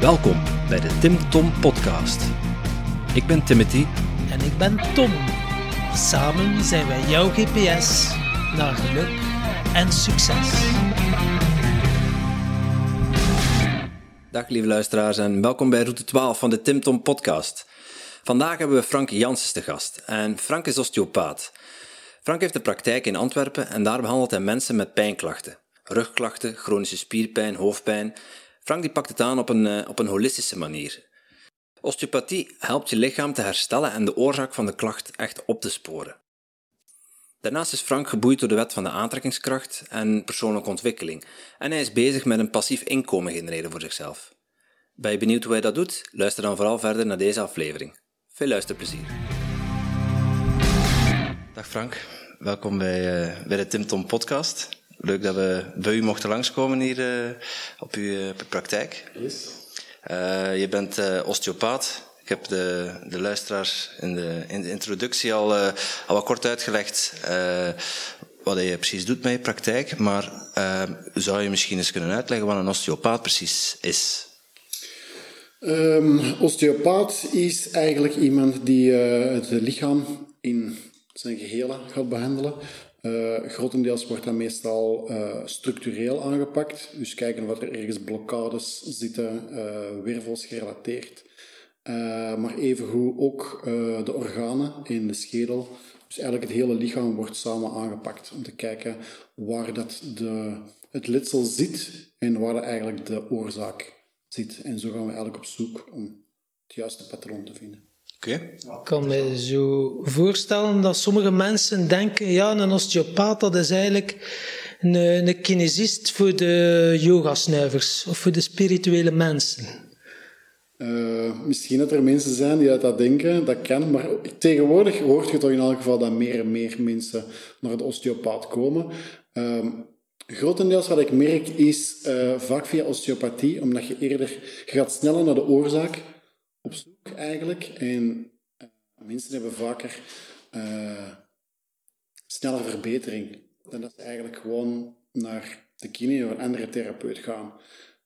Welkom bij de Tim Tom Podcast. Ik ben Timothy. En ik ben Tom. Samen zijn wij jouw GPS naar geluk en succes. Dag lieve luisteraars en welkom bij route 12 van de Tim Tom Podcast. Vandaag hebben we Frank Janssens te gast en Frank is osteopaat. Frank heeft de praktijk in Antwerpen en daar behandelt hij mensen met pijnklachten. Rugklachten, chronische spierpijn, hoofdpijn. Frank die pakt het aan op een, eh, op een holistische manier. Osteopathie helpt je lichaam te herstellen en de oorzaak van de klacht echt op te sporen. Daarnaast is Frank geboeid door de wet van de aantrekkingskracht en persoonlijke ontwikkeling. En hij is bezig met een passief inkomen genereren voor zichzelf. Ben je benieuwd hoe hij dat doet? Luister dan vooral verder naar deze aflevering. Veel luisterplezier. Dag Frank, welkom bij, uh, bij de Tim Tom podcast. Leuk dat we bij u mochten langskomen hier uh, op, uw, uw praktijk. Yes. Uh, je bent osteopaat. Ik heb de, de luisteraars in de, in de introductie al, al wat kort uitgelegd wat je precies doet met je praktijk. Maar zou je misschien eens kunnen uitleggen wat een osteopaat precies is? Um, osteopaat is eigenlijk iemand die het lichaam in zijn gehele gaat behandelen. Uh, grotendeels wordt dat meestal uh, structureel aangepakt. Dus kijken wat er ergens blokkades zitten, uh, wervels gerelateerd. maar evengoed ook de organen in de schedel. Dus eigenlijk het hele lichaam wordt samen aangepakt om te kijken waar dat de, het letsel zit en waar eigenlijk de oorzaak zit. En zo gaan we eigenlijk op zoek om het juiste patroon te vinden. Okay. Ik kan me zo voorstellen dat sommige mensen denken, ja, een osteopaat dat is eigenlijk een, een kinesist voor de yogasnuivers of voor de spirituele mensen. Uh, misschien dat er mensen zijn die dat denken, dat kan, maar tegenwoordig hoort je toch in elk geval dat meer en meer mensen naar de osteopaat komen. Uh, grotendeels wat ik merk is uh, vaak via osteopathie, omdat je eerder je gaat sneller naar de oorzaak op zoek eigenlijk. En uh, mensen hebben vaker uh, sneller verbetering dan dat ze eigenlijk gewoon naar de kine of een andere therapeut gaan.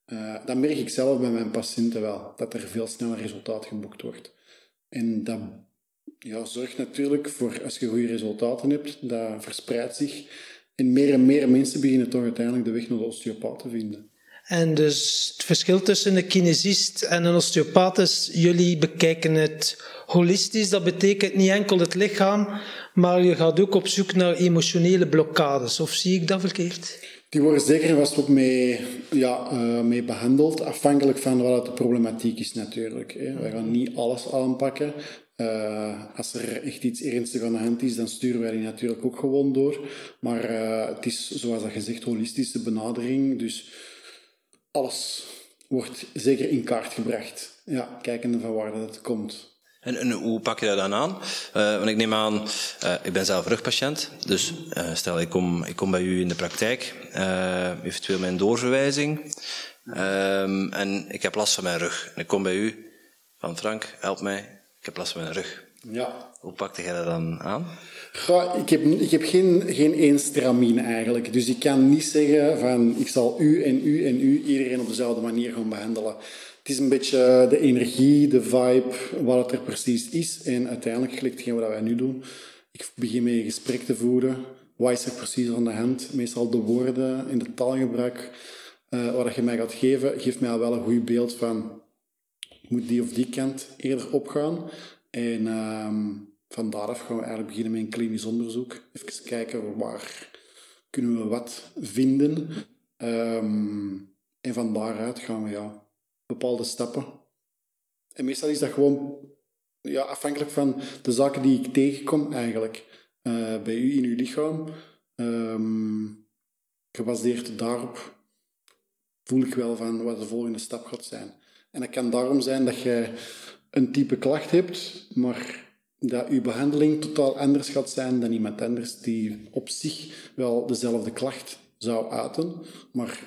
Uh, dat merk ik zelf bij mijn patiënten wel, dat er veel sneller resultaat geboekt wordt. En dat ja, zorgt natuurlijk voor, als je goede resultaten hebt, dat verspreidt zich. En meer en meer mensen beginnen toch uiteindelijk de weg naar de osteopaat te vinden. En dus het verschil tussen een kinesist en een osteopaat is, jullie bekijken het holistisch. Dat betekent niet enkel het lichaam, maar je gaat ook op zoek naar emotionele blokkades. Of zie ik dat verkeerd? Die worden zeker vast ook mee, ja, uh, mee behandeld, afhankelijk van wat de problematiek is natuurlijk. Hè. Gaan niet alles aanpakken. Uh, als er echt iets ernstig aan de hand is, dan sturen wij die natuurlijk ook gewoon door. Maar uh, het is, zoals dat gezegd, holistische benadering. Dus alles wordt zeker in kaart gebracht. Ja, kijkende van waar dat komt. En, en, hoe pak je dat dan aan? Uh, want ik neem aan, uh, ik ben zelf rugpatiënt. Dus uh, stel, ik kom, ik kom bij u in de praktijk, eventueel mijn doorverwijzing. Ehm, en ik heb last van mijn rug. En ik kom bij u van Frank, help mij, ik heb last van mijn rug. Ja. Hoe pakte jij dat dan aan? Ik heb, ik heb geen, geen één stramien eigenlijk. Dus ik kan niet zeggen van ik zal u en u en u iedereen op dezelfde manier gaan behandelen. Het is een beetje de energie, de vibe, wat het er precies is. En uiteindelijk gelijk hetgeen wat wij nu doen. Ik begin met een gesprek te voeren. Wat is er precies aan de hand? Meestal de woorden in de taalgebruik uh, wat je mij gaat geven, geeft mij al wel een goed beeld van moet die of die kant eerder opgaan. En uh, van daaraf gaan we eigenlijk beginnen met een klinisch onderzoek. Even kijken waar kunnen we wat vinden. Um, en van daaruit gaan we ja, bepaalde stappen. En meestal is dat gewoon ja, afhankelijk van de zaken die ik tegenkom eigenlijk uh, bij u in uw lichaam. Um, gebaseerd daarop voel ik wel van wat de volgende stap gaat zijn. En dat kan daarom zijn dat je een type klacht hebt, maar dat uw behandeling totaal anders gaat zijn dan iemand anders die op zich wel dezelfde klacht zou uiten, maar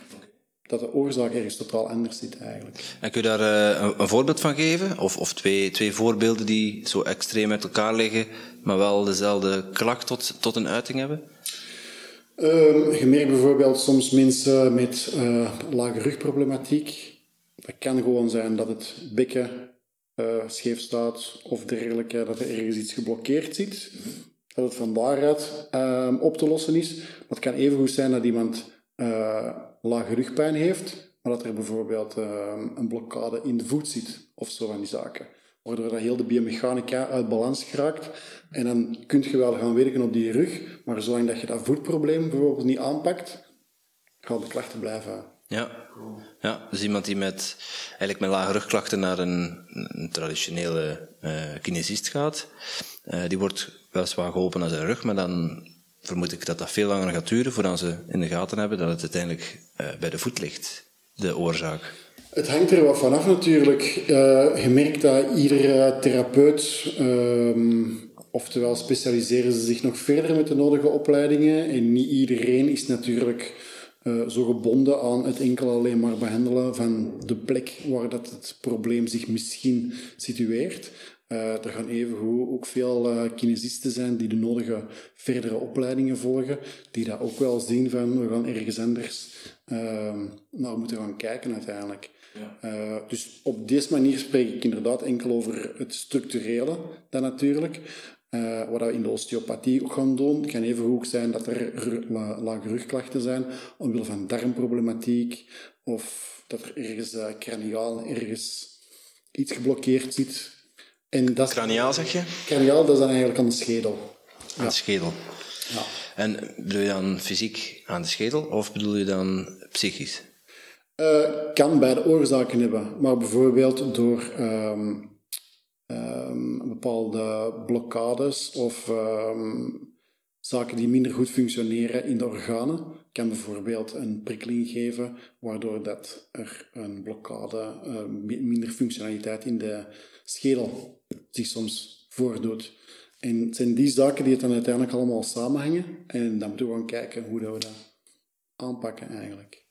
dat de oorzaak ergens totaal anders zit eigenlijk. En kun je daar uh, een, voorbeeld van geven? Of, of twee, twee voorbeelden die zo extreem uit elkaar liggen, maar wel dezelfde klacht tot, tot een uiting hebben? Um, je merkt bijvoorbeeld soms mensen met uh, lage rugproblematiek dat kan gewoon zijn dat het bekken uh, scheef staat of dergelijke, dat er ergens iets geblokkeerd zit. Dat het van daaruit uh, op te lossen is. Maar het kan even goed zijn dat iemand uh, lage rugpijn heeft, maar dat er bijvoorbeeld ehm, een blokkade in de voet zit of zo van die zaken. Waardoor dat heel de biomechanica uit balans geraakt. En dan kun je wel gaan werken op die rug, maar zolang dat je dat voetprobleem bijvoorbeeld niet aanpakt, gaan de klachten blijven ja. dus iemand die met, eigenlijk met lage rugklachten naar een, een traditionele uh, kinesist gaat, uh, die wordt weliswaar geholpen aan zijn rug, maar dan vermoed ik dat dat veel langer gaat duren voordat ze in de gaten hebben dat het uiteindelijk uh, bij de voet ligt, de oorzaak. Het hangt er wat vanaf natuurlijk. je merkt dat iedere therapeut, ehm, oftewel specialiseren ze zich nog verder met de nodige opleidingen en niet iedereen is natuurlijk uh, zo gebonden aan het enkel alleen maar behandelen van de plek waar dat het probleem zich misschien situeert. Uh, er gaan evengoed ook veel uh, kinesisten zijn die de nodige verdere opleidingen volgen, die dat ook wel zien van we gaan ergens anders uh, naar moeten gaan kijken uiteindelijk. Ja. dus op deze manier spreek ik inderdaad enkel over het structurele dan natuurlijk. Uh, wat we in de osteopathie ook gaan doen. Het kan even goed zijn dat er lage rugklachten zijn omwille van darmproblematiek of dat er ergens uh, craniaal ergens iets geblokkeerd zit. En dat craniaal zeg je? Craniaal, dat is dan eigenlijk aan de schedel. Aan de schedel. Ja. En bedoel je dan fysiek aan de schedel of bedoel je dan psychisch? Uh, kan beide oorzaken hebben, maar bijvoorbeeld door um, um, bepaalde blokkades of um, zaken die minder goed functioneren in de organen. Kan bijvoorbeeld een prikkeling geven, waardoor dat er een blokkade, uh, minder functionaliteit in de schedel zich soms voordoet. En het zijn die zaken die het dan uiteindelijk allemaal samenhangen. En dan moeten we gaan kijken hoe dat we dat aanpakken eigenlijk.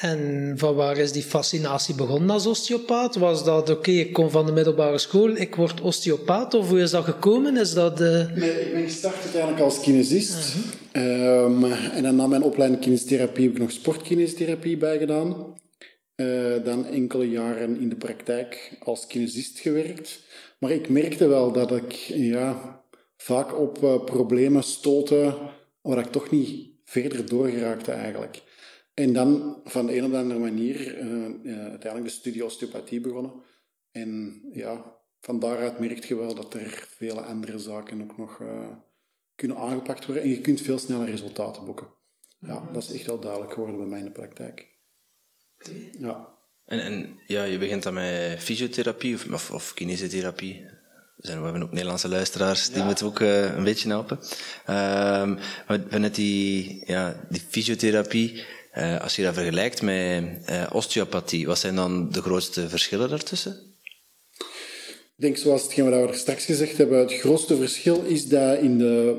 En van waar is die fascinatie begonnen als osteopaat? Was dat oké, ik kom van de middelbare school, ik word osteopaat? Of hoe is dat gekomen? Is dat, nee, ik ben gestart uiteindelijk als kinesist. um, en dan na mijn opleiding kinestherapie heb ik nog sportkinestherapie bijgedaan. Uh, dan enkele jaren in de praktijk als kinesist gewerkt. Maar ik merkte wel dat ik ja, vaak op uh, problemen stootte waar ik toch niet verder doorgeraakte eigenlijk. En dan van de een of andere manier uh, uiteindelijk de studie osteopathie begonnen. En ja, van daaruit merk je wel dat er vele andere zaken ook nog uh, kunnen aangepakt worden. En je kunt veel sneller resultaten boeken. Ja, dat is echt wel duidelijk geworden bij mij in de praktijk. Ja. En, en ja, je begint dan met fysiotherapie of, of, of kinesiotherapie. We, zijn, we hebben ook Nederlandse luisteraars die ja. moeten ook uh, een beetje helpen. Um, maar net die, ja, die fysiotherapie, uh, als je dat vergelijkt met uh, osteopathie, wat zijn dan de grootste verschillen daartussen? Ik denk, zoals hetgeen we straks gezegd hebben, het grootste verschil is dat in de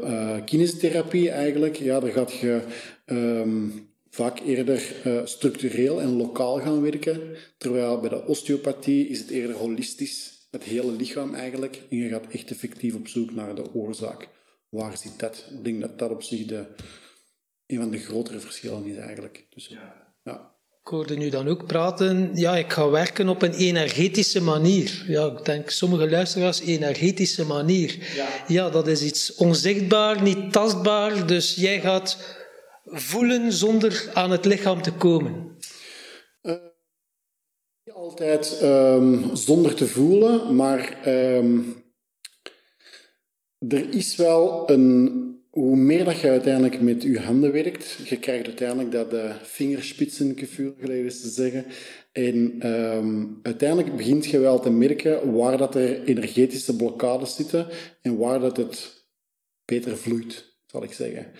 uh, eigenlijk, ja, daar gaat je um, vaak eerder structureel en lokaal gaan werken, terwijl bij de osteopathie is het eerder holistisch, het hele lichaam eigenlijk, en je gaat echt effectief op zoek naar de oorzaak. Waar zit dat? Ik denk dat dat op zich de, een van de grotere verschillen is eigenlijk. Dus, ja. Ik hoorde nu dan ook praten, ja, ik ga werken op een energetische manier. Ja, ik denk sommige luisteraars, energetische manier. Ja. ja, dat is iets onzichtbaar, niet tastbaar, dus jij gaat voelen zonder aan het lichaam te komen. Uh, niet altijd um, zonder te voelen, maar um, er is wel een hoe meer dat je uiteindelijk met je handen werkt, je krijgt uiteindelijk dat de vingerspitsengevoel, geleden is te zeggen. En um, uiteindelijk begint je wel te merken waar dat er energetische blokkades zitten en waar dat het beter vloeit, zal ik zeggen.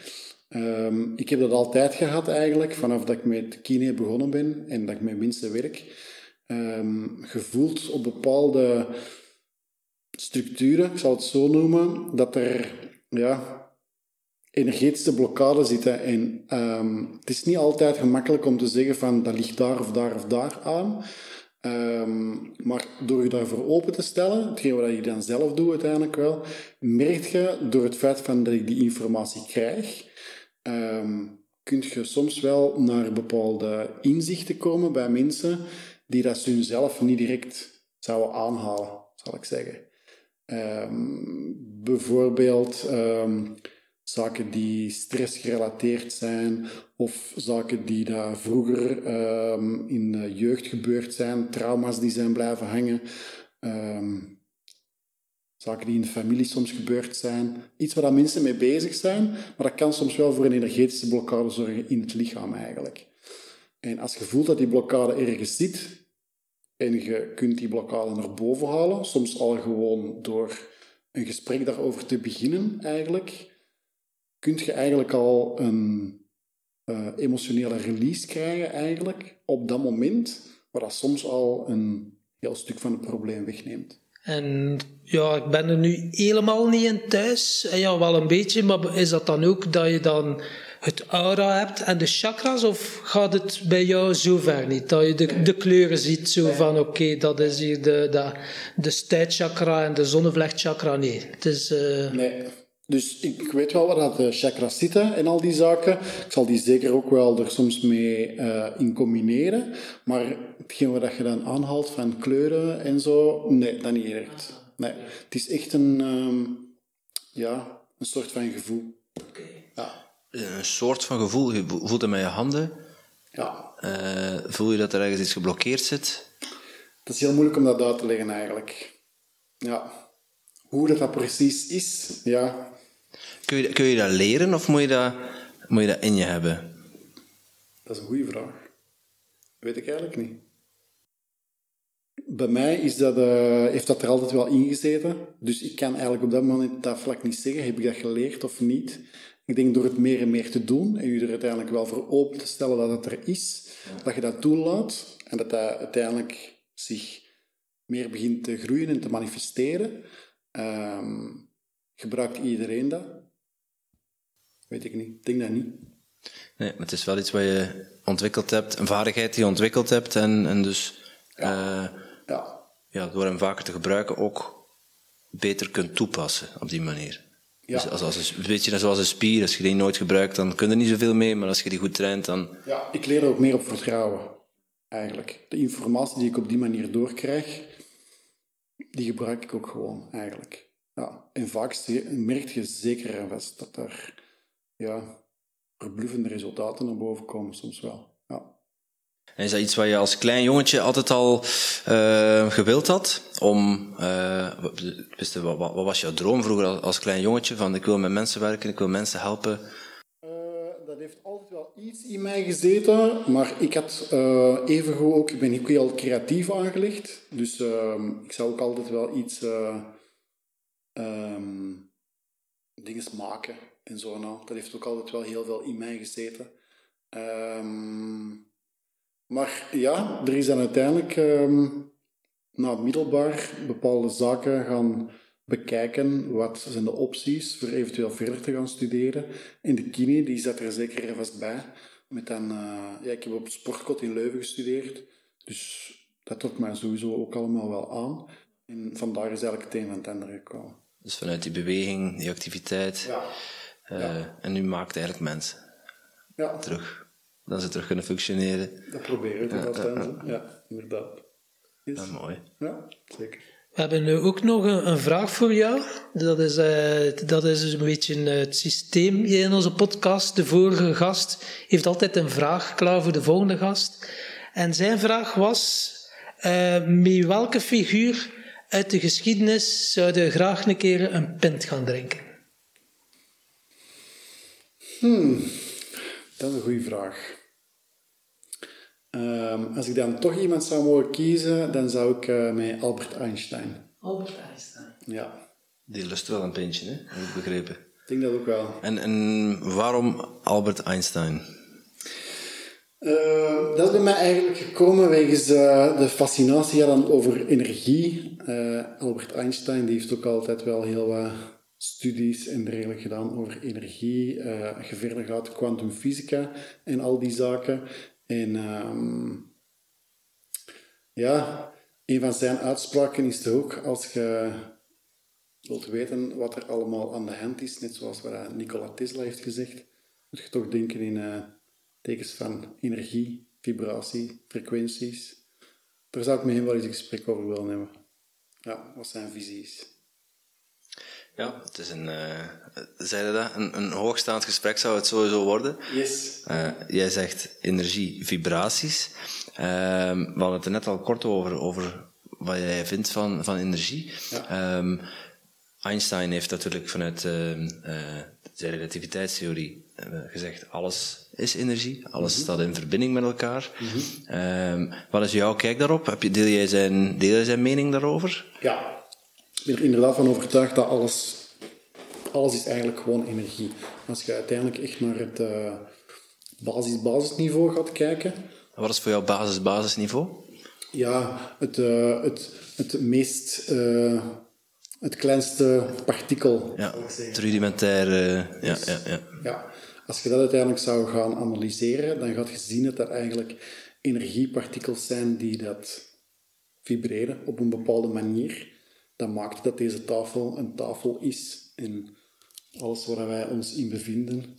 Um, ik heb dat altijd gehad eigenlijk, vanaf dat ik met kine begonnen ben en dat ik met mensen werk. Um, gevoeld op bepaalde structuren, ik zal het zo noemen, dat er ja, energetische blokkade zitten. En um, het is niet altijd gemakkelijk om te zeggen van dat ligt daar of daar of daar aan. Um, maar door je daarvoor open te stellen, hetgeen wat je dan zelf doet uiteindelijk wel, merk je door het feit van dat ik die informatie krijg, um, kun je soms wel naar bepaalde inzichten komen bij mensen die dat ze zelf niet direct zouden aanhalen, zal ik zeggen. Ehm, bijvoorbeeld ehm, zaken die stressgerelateerd zijn of zaken die daar vroeger um, in de jeugd gebeurd zijn, trauma's die zijn blijven hangen, zaken die in de familie soms gebeurd zijn. Iets waar mensen mee bezig zijn, maar dat kan soms wel voor een energetische blokkade zorgen in het lichaam eigenlijk. En als je voelt dat die blokkade ergens zit, en je kunt die blokkade naar boven halen, soms al gewoon door een gesprek daarover te beginnen eigenlijk, kun je eigenlijk al een uh, emotionele release krijgen eigenlijk op dat moment, waar dat soms al een heel stuk van het probleem wegneemt. En ja, ik ben er nu helemaal niet in thuis. Ja, wel een beetje, maar is dat dan ook dat je dan het aura hebt en de chakras? Of gaat het bij jou zo ver niet? Dat je de, de kleuren ziet, zo van oké, dat is hier de, de, de stuitchakra en de zonnevlechtchakra. Nee, het is... Uh... Nee. Dus ik weet wel waar dat de chakras zitten en al die zaken. Ik zal die zeker ook wel er soms mee uh, in combineren. Maar hetgeen wat je dan aanhaalt van kleuren en zo, nee, dat niet echt. Nee, het is echt een, um, ja, een soort van gevoel. Ja. Een soort van gevoel. Je voelt het met je handen. Ja. Uh, voel je dat er ergens iets geblokkeerd zit? Dat is heel moeilijk om dat uit te leggen eigenlijk. Ja. Hoe dat, dat precies is, ja, Kun je, kun je dat leren of moet je dat, moet je dat in je hebben? Dat is een goede vraag. Weet ik eigenlijk niet. Bij mij is dat, uh, heeft dat er altijd wel ingezeten. Dus ik kan eigenlijk op dat moment dat vlak niet zeggen. Heb ik dat geleerd of niet? Ik denk door het meer en meer te doen en je er uiteindelijk wel voor open te stellen dat het er is, dat je dat toelaat en dat dat uiteindelijk zich meer begint te groeien en te manifesteren. Um, gebruikt iedereen dat? Weet ik niet. Ik denk dat niet. Nee, maar het is wel iets wat je ontwikkeld hebt, een vaardigheid die je ontwikkeld hebt en, en dus ja. Uh, ja. Ja, door hem vaker te gebruiken ook beter kunt toepassen op die manier. Ja. Dus als, als een beetje zoals een spier, als je die nooit gebruikt, dan kun je er niet zoveel mee, maar als je die goed traint, dan... Ja, ik leer er ook meer op vertrouwen, eigenlijk. De informatie die ik op die manier doorkrijg, die gebruik ik ook gewoon, eigenlijk. Ja, en vaak merk je zeker en vast dat er ja, verbluffende resultaten naar boven komen, soms wel. Ja. En is dat iets wat je als klein jongetje altijd al uh, gewild had? Om, uh, wist, wat, wat, was jouw droom vroeger als klein jongetje? Van ik wil met mensen werken, ik wil mensen helpen. Uh, dat heeft altijd wel iets in mij gezeten, maar ik had even ook, ik ben ook heel creatief aangelegd. Dus ehm, ik zou ook altijd wel iets, um, dingen maken en zo. Nou. Dat heeft ook altijd wel heel veel in mij gezeten. Um, maar ja, er is dan uiteindelijk um, na middelbaar bepaalde zaken gaan bekijken. Wat zijn de opties voor eventueel verder te gaan studeren? En de kine, die zat er zeker even vast bij. Met dan, uh, ja, ik heb op Sportkot in Leuven gestudeerd. Dus dat trok mij sowieso ook allemaal wel aan. En vandaar is eigenlijk het een van het andere gekomen. Dus vanuit die beweging, die activiteit. Ja. Uh, En nu maakt eigenlijk mensen ja. terug. Dat ze terug kunnen functioneren. Dat proberen we ja, ja, ja, inderdaad. Yes. Dat is mooi. Ja, zeker. We hebben nu ook nog een, een vraag voor jou. Dat is, uh, dat is dus een beetje het systeem hier in onze podcast. De vorige gast heeft altijd een vraag klaar voor de volgende gast. En zijn vraag was: uh, met welke figuur uit de geschiedenis zou je graag een keer een pint gaan drinken? Hmm, dat is een goede vraag. Um, als ik dan toch iemand zou mogen kiezen, dan zou ik uh, met Albert Einstein. Albert Einstein. Ja. Die lust wel een pintje, hè? heb ik begrepen. Ik denk dat ook wel. En, en waarom Albert Einstein? Uh, dat is bij mij eigenlijk gekomen wegens uh, de fascinatie dan over energie. Uh, Albert Einstein die heeft ook altijd wel heel wat studies en dergelijke gedaan over energie. Uh, je verder gaat, kwantumfysica en al die zaken. En um, ja, een van zijn uitspraken is er ook, als je wilt weten wat er allemaal aan de hand is, net zoals wat Nikola Tesla heeft gezegd, moet je toch denken in uh, tekens van energie, vibratie, frequenties. daar zou ik met hem wel eens een gesprek over willen hebben. Ja, wat zijn visie is. Ja, het is een, uh, dat? Een, een hoogstaand gesprek zou het sowieso worden. Yes. Uh, jij zegt energie, vibraties. Uh, we hadden het er net al kort over, over wat jij vindt van, van energie. Ja. Um, Einstein heeft natuurlijk vanuit uh, zijn relativiteitstheorie gezegd, alles is energie, alles mm -hmm. staat in verbinding met elkaar. Mm -hmm. um, wat is jouw kijk daarop? Heb je, deel, jij zijn, deel jij zijn mening daarover? Ja, ben er inderdaad van overtuigd dat alles, alles is eigenlijk gewoon energie. Als je uiteindelijk echt naar het uh, basis-basisniveau gaat kijken. Wat is voor jou basis-basisniveau? Ja, het, uh, het, het meest... Uh, het kleinste partikel. Ja, het rudimentaire. Ja, ja, ja. ja, als je dat uiteindelijk zou gaan analyseren, dan gaat je zien dat er eigenlijk energiepartikels zijn die dat vibreren op een bepaalde manier dat maakt dat deze tafel een tafel is. En alles waar wij ons in bevinden,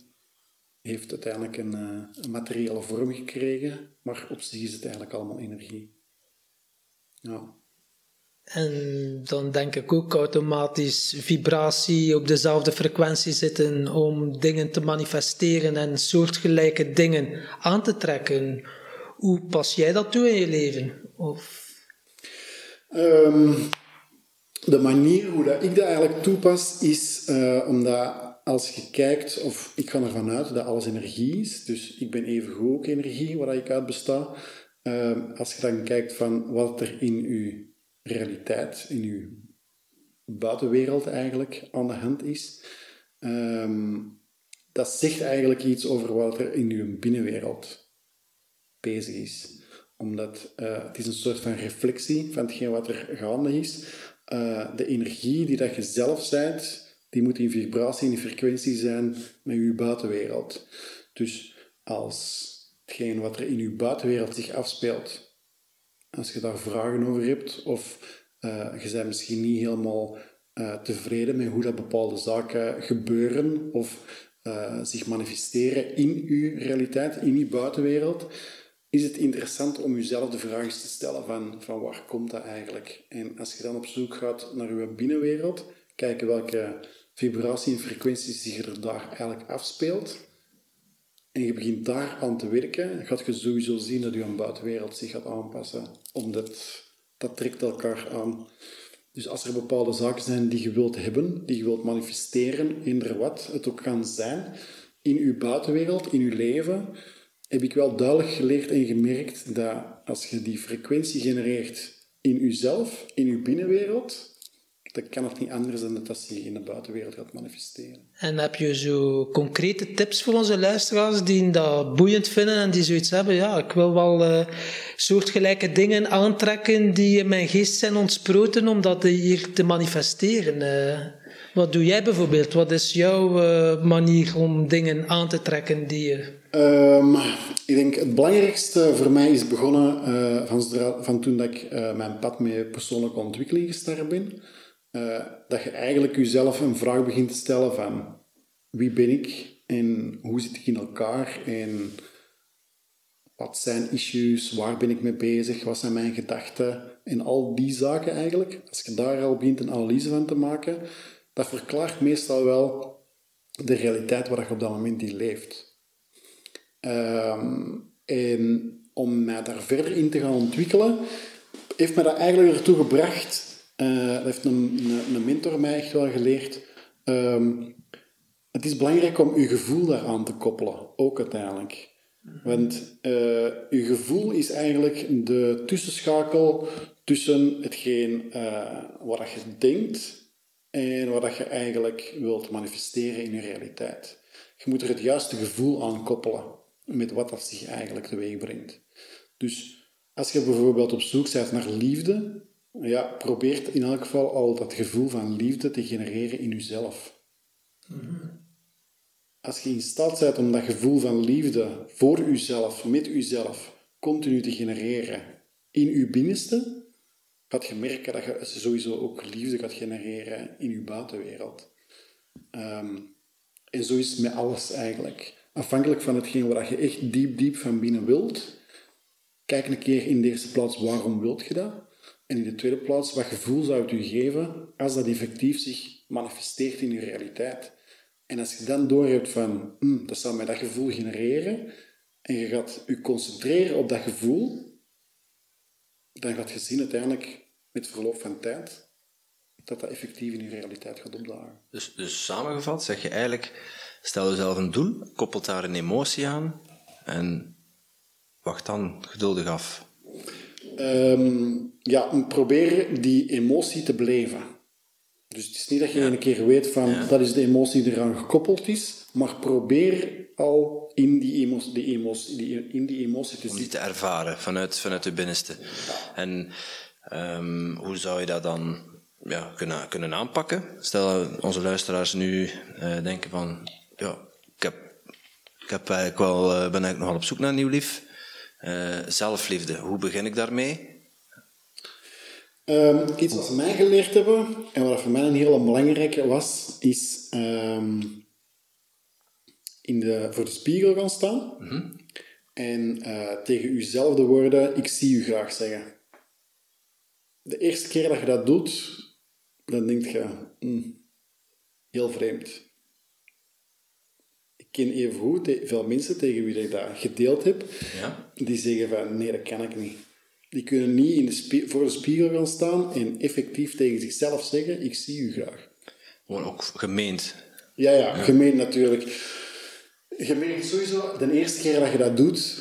heeft uiteindelijk een, uh, een materiële vorm gekregen, maar op zich is het eigenlijk allemaal energie. Ja. En dan denk ik ook automatisch vibratie op dezelfde frequentie zitten om dingen te manifesteren en soortgelijke dingen aan te trekken. Hoe pas jij dat toe in je leven? Of... Um, de manier hoe dat ik dat eigenlijk toepas, is uh, omdat als je kijkt, of ik ga ervan uit dat alles energie is, dus ik ben even goed ook energie waar ik uit besta. Uh, als je dan kijkt van wat er in je realiteit, in je buitenwereld eigenlijk aan de hand is, um, dat zegt eigenlijk iets over wat er in je binnenwereld bezig is. Omdat uh, het is een soort van reflectie van hetgeen wat er gaande is. Uh, de energie die dat je zelf bent, die moet in vibratie, in frequentie zijn met je buitenwereld. Dus als hetgeen wat er in je buitenwereld zich afspeelt, als je daar vragen over hebt, of uh, je bent misschien niet helemaal uh, tevreden met hoe dat bepaalde zaken gebeuren of zich manifesteren in je realiteit, in je buitenwereld, is het interessant om jezelf de vraag te stellen van, van waar komt dat eigenlijk? En als je dan op zoek gaat naar je binnenwereld, kijken welke vibratie en frequenties zich er daar eigenlijk afspeelt, en je begint daar aan te werken, gaat je sowieso zien dat je buitenwereld zich gaat aanpassen. Omdat dat trekt elkaar aan. Dus als er bepaalde zaken zijn die je wilt hebben, die je wilt manifesteren, eender wat het ook kan zijn, in je buitenwereld, in je leven, heb ik wel duidelijk geleerd en gemerkt dat als je die frequentie genereert in jezelf, in je binnenwereld, dan kan het niet anders dan dat dat zich in de buitenwereld gaat manifesteren. En heb je zo concrete tips voor onze luisteraars die dat boeiend vinden en die zoiets hebben? Ja, ik wil wel uh, soortgelijke dingen aantrekken die in mijn geest zijn ontsproten om dat hier te manifesteren. Uh, wat doe jij bijvoorbeeld? Wat is jouw uh, manier om dingen aan te trekken die je... Um, ik denk het belangrijkste voor mij is begonnen van, van, toen dat ik mijn pad met persoonlijke ontwikkeling gestart ben. Uh, dat je eigenlijk jezelf een vraag begint te stellen van wie ben ik en hoe zit ik in elkaar en wat zijn issues, waar ben ik mee bezig, wat zijn mijn gedachten en al die zaken eigenlijk. Als je daar al begint een analyse van te maken, dat verklaart meestal wel de realiteit waar je op dat moment in leeft. Um, en om mij daar verder in te gaan ontwikkelen, heeft me dat eigenlijk ertoe gebracht uh, dat heeft een, een, een, mentor mij echt wel geleerd. Um, het is belangrijk om je gevoel daaraan te koppelen, ook uiteindelijk. Want uh, je gevoel is eigenlijk de tussenschakel tussen hetgeen uh, wat je denkt en wat je eigenlijk wilt manifesteren in je realiteit. Je moet er het juiste gevoel aan koppelen met wat dat zich eigenlijk teweeg brengt. Dus als je bijvoorbeeld op zoek bent naar liefde, ja, probeert in elk geval al dat gevoel van liefde te genereren in jezelf. Als je in staat bent om dat gevoel van liefde voor jezelf, met jezelf, continu te genereren in je binnenste, gaat je merken dat je sowieso ook liefde gaat genereren in je buitenwereld. Ehm, en zo is het met alles eigenlijk. Afhankelijk van hetgeen wat je echt diep, diep van binnen wilt, kijk een keer in de eerste plaats waarom wilt je dat? En in de tweede plaats, wat gevoel zou het u geven als dat effectief zich manifesteert in uw realiteit? En als je dan doorhebt van, hm, dat zou mij dat gevoel genereren, en je gaat je concentreren op dat gevoel, dan gaat je zien uiteindelijk, met verloop van tijd, dat dat effectief in je realiteit gaat opdagen. Dus, dus samengevat zeg je eigenlijk, stel jezelf een doel, koppelt daar een emotie aan en wacht dan geduldig af. Ehm, ja, probeer die emotie te beleven. Dus het is niet dat je een keer weet van dat is de emotie die eraan gekoppeld is, maar probeer al in die emotie, die emotie, die, in die emotie te Om die te ervaren vanuit, vanuit je binnenste. En ehm, hoe zou je dat dan ja, kunnen, kunnen aanpakken? Stel onze luisteraars nu uh, denken van, ja, ik, heb, ik heb eigenlijk wel, uh, ben eigenlijk nogal op zoek naar een nieuw lief. Uh, zelfliefde, hoe begin ik daarmee? Um, iets wat mij geleerd hebben, en wat voor mij een hele belangrijke was, is um, in de, voor de spiegel gaan staan mm -hmm. en uh, tegen uzelf de woorden, ik zie u graag zeggen. De eerste keer dat je dat doet, dan denk je, mm, heel vreemd. Ik ken even goed veel mensen tegen wie ik dat gedeeld heb, ja. die zeggen van, nee, dat kan ik niet. Die kunnen niet in de voor de spiegel gaan staan en effectief tegen zichzelf zeggen, ik zie u graag. Gewoon ook gemeend. Ja, ja, ja. gemeend natuurlijk. Gemeend sowieso, de eerste keer dat je dat doet,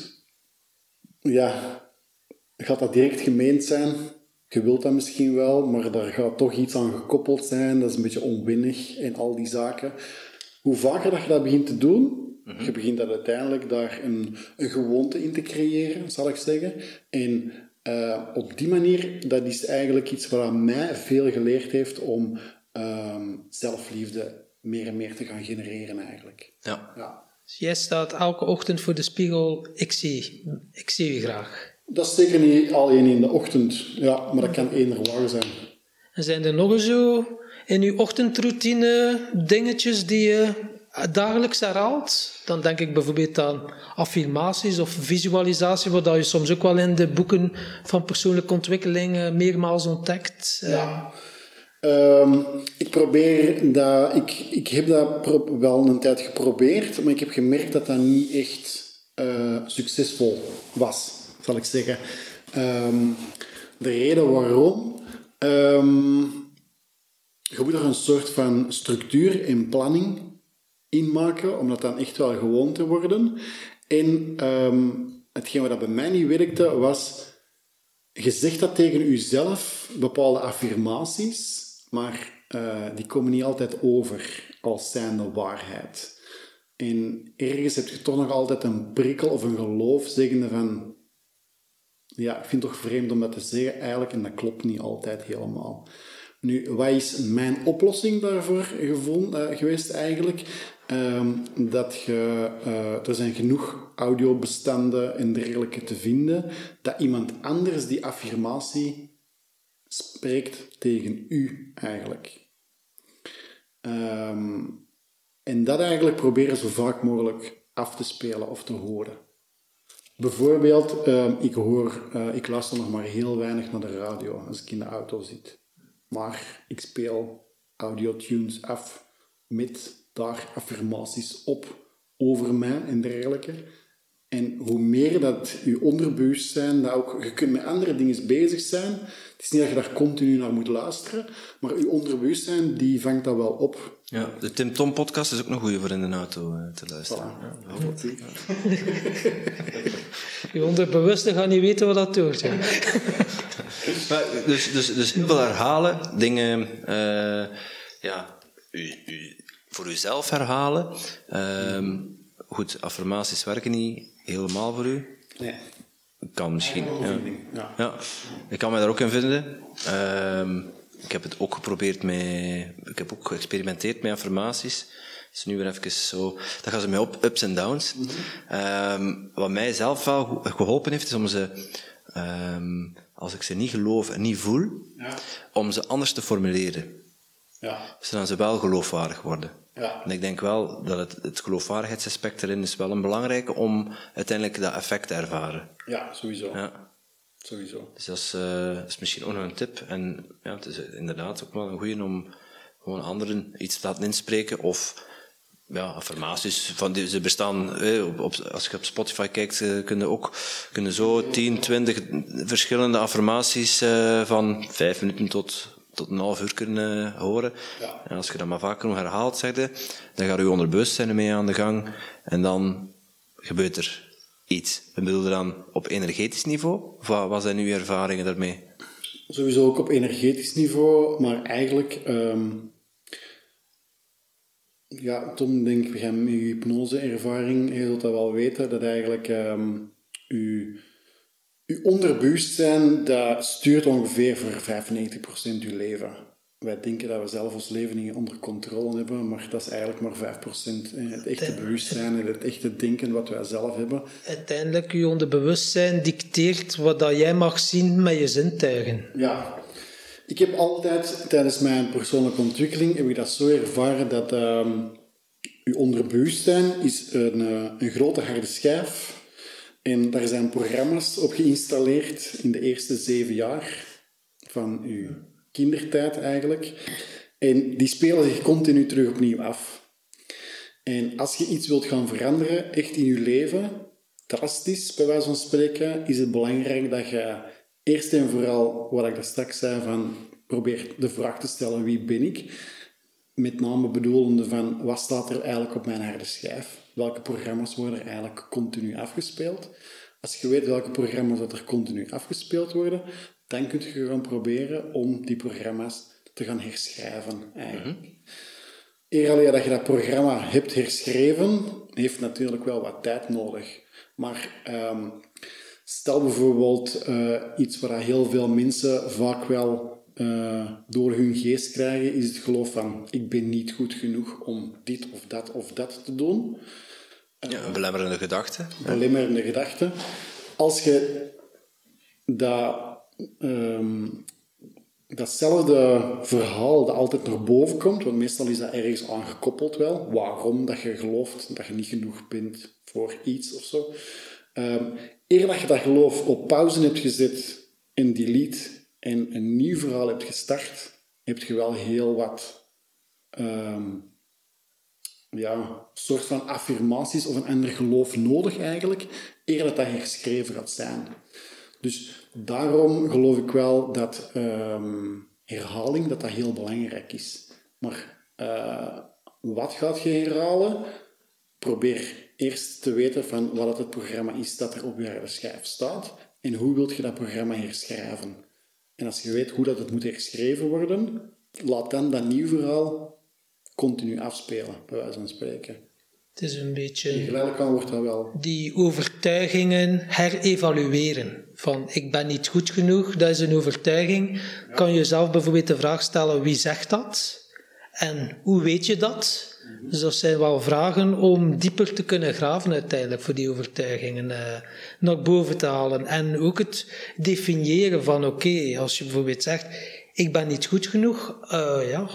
ja, gaat dat direct gemeend zijn. Je wilt dat misschien wel, maar daar gaat toch iets aan gekoppeld zijn. Dat is een beetje onwinnig en al die zaken. Hoe vaker dat je dat begint te doen, je begint dat uiteindelijk daar een, een gewoonte in te creëren, zal ik zeggen. En uh, op die manier, dat is eigenlijk iets wat mij veel geleerd heeft om um, zelfliefde meer en meer te gaan genereren eigenlijk. Ja. ja. Dus jij staat elke ochtend voor de spiegel, ik zie, ik zie u graag. Dat is zeker niet alleen in de ochtend, ja, maar dat kan eender waar zijn. En zijn er nog eens zo in uw ochtendroutine dingetjes die je dagelijks herhaalt? Dan denk ik bijvoorbeeld aan affirmaties of visualisatie, wat je soms ook wel in de boeken van persoonlijke ontwikkeling meermaals ontdekt. Ja. Um, ik probeer dat, ik, ik heb dat wel een tijd geprobeerd, maar ik heb gemerkt dat dat niet echt uh, succesvol was, zal ik zeggen. Um, de reden waarom, um, je moet er een soort van structuur en planning in maken, om dat dan echt wel gewoon te worden. En hetgeen wat bij mij niet werkte, was, je zegt dat tegen jezelf, bepaalde affirmaties, maar uh, die komen niet altijd over als zijnde waarheid. En ergens heb je toch nog altijd een prikkel of een geloof zeggende van... Ja, ik vind het toch vreemd om dat te zeggen eigenlijk, en dat klopt niet altijd helemaal. Nu, wat is mijn oplossing daarvoor gevonden, uh, geweest eigenlijk? Um, dat je, uh, er zijn genoeg audiobestanden en dergelijke te vinden, dat iemand anders die affirmatie spreekt tegen u eigenlijk. Um, en dat eigenlijk proberen zo vaak mogelijk af te spelen of te horen. Bijvoorbeeld, um, ik, hoor, uh, ik luister nog maar heel weinig naar de radio als ik in de auto zit. Maar ik speel audiotunes af met daar affirmaties op over mij en dergelijke. En hoe meer dat je onderbewustzijn, dat ook, je kunt met andere dingen bezig zijn. Het is niet dat je daar continu naar moet luisteren, maar je onderbewustzijn die vangt dat wel op. Ja, de Tim Tom podcast is ook nog goed voor in de auto uh, te luisteren. Voilà. Ja, je onderbewuste gaat niet weten wat dat doet. Ja. maar, dus, dus, dus heel veel herhalen, dingen uh, ja, u, u, voor uzelf herhalen. Uh, goed, affirmaties werken niet helemaal voor u. Nee. Kan misschien. Ja. Ja. ja. Ik kan mij daar ook in vinden. Uh, ik heb het ook geprobeerd met. Ik heb ook geëxperimenteerd met affirmaties. Dus nu weer even zo. Dat gaan ze mij op, ups en downs. Mm -hmm. wat mij zelf wel geholpen heeft, is om ze. Um, als ik ze niet geloof en niet voel, ja. om ze anders te formuleren. Ja. Zodat ze wel geloofwaardig worden. Ja. En ik denk wel dat het, het geloofwaardigheidsaspect erin is wel een belangrijke om uiteindelijk dat effect te ervaren. Ja, sowieso. Ja. Sowieso. Dus dat is, eh, is misschien ook nog een tip. En ja, het is inderdaad ook wel een goeie om gewoon anderen iets te laten inspreken of ja, affirmaties. Van ze bestaan, eh, op, op, als je op Spotify kijkt, eh, kunnen ook kunnen zo 10, 20 verschillende affirmaties eh, van 5 minuten tot, tot een half uur kunnen horen. Ja. En als je dat maar vaker nog herhaalt, zeg je, dan gaat je onderbewustzijn ermee aan de gang. En dan gebeurt er iets. We bedoelen dan op energetisch niveau? Of wat wat zijn uw ervaringen daarmee? Sowieso ook op energetisch niveau, maar eigenlijk... ehm, ja, Tom, denk ik, met je hypnose-ervaring, je zult dat wel weten, dat eigenlijk ehm je, je onderbewustzijn, dat stuurt ongeveer voor 95% je leven. Wij denken dat we zelf ons leven niet onder controle hebben, maar dat is eigenlijk maar 5%. hè. Het echte bewustzijn en het echte denken wat wij zelf hebben. Uiteindelijk, je onderbewustzijn dicteert wat dat jij mag zien met je zintuigen. Ja. Ik heb altijd tijdens mijn persoonlijke ontwikkeling heb ik dat zo ervaren dat ehm je onderbewustzijn is een, eh, een grote harde schijf. En daar zijn programma's op geïnstalleerd in de eerste zeven jaar van je kindertijd eigenlijk. En die spelen zich continu terug opnieuw af. En als je iets wilt gaan veranderen, echt in je leven, drastisch bij wijze van spreken, is het belangrijk dat je eerst en vooral, wat ik daar straks zei, van probeer de vraag te stellen, wie ben ik? Met name bedoelende van, wat staat er eigenlijk op mijn harde schijf? Welke programma's worden er eigenlijk continu afgespeeld? Als je weet welke programma's dat er continu afgespeeld worden, dan kun je gaan proberen om die programma's te gaan herschrijven eigenlijk. Eer alleen dat je dat programma hebt herschreven, heeft natuurlijk wel wat tijd nodig. Maar ehm, stel bijvoorbeeld eh, iets waar heel veel mensen vaak wel eh, door hun geest krijgen, is het geloof van ik ben niet goed genoeg om dit of dat of dat te doen. Ja, een belemmerende gedachte. Belemmerende gedachten. Als je dat, ehm, datzelfde verhaal dat altijd naar boven komt, want meestal is dat ergens aangekoppeld wel, waarom dat je gelooft dat je niet genoeg bent voor iets of zo. Ehm eer dat je dat geloof op pauze hebt gezet en delete en een nieuw verhaal hebt gestart, heb je wel heel wat ehm, ja, soort van affirmaties of een ander geloof nodig eigenlijk, eer dat dat herschreven gaat zijn. Dus daarom geloof ik wel dat ehm, herhaling dat dat heel belangrijk is. Maar eh, wat gaat je herhalen? Probeer eerst te weten van wat het programma is dat er op je schijf staat en hoe wilt je dat programma herschrijven. En als je weet hoe dat het moet herschreven worden, laat dan dat nieuw verhaal continu afspelen, bij wijze van spreken. Het is een beetje Geleidelijk aan wordt dat wel. die overtuigingen herevalueren. Van ik ben niet goed genoeg, dat is een overtuiging. Kan je jezelf bijvoorbeeld de vraag stellen wie zegt dat? En hoe weet je dat? Dus dat zijn wel vragen om dieper te kunnen graven uiteindelijk voor die overtuigingen eh, naar boven te halen. En ook het definiëren van oké, als je bijvoorbeeld zegt ik ben niet goed genoeg, eh, ja,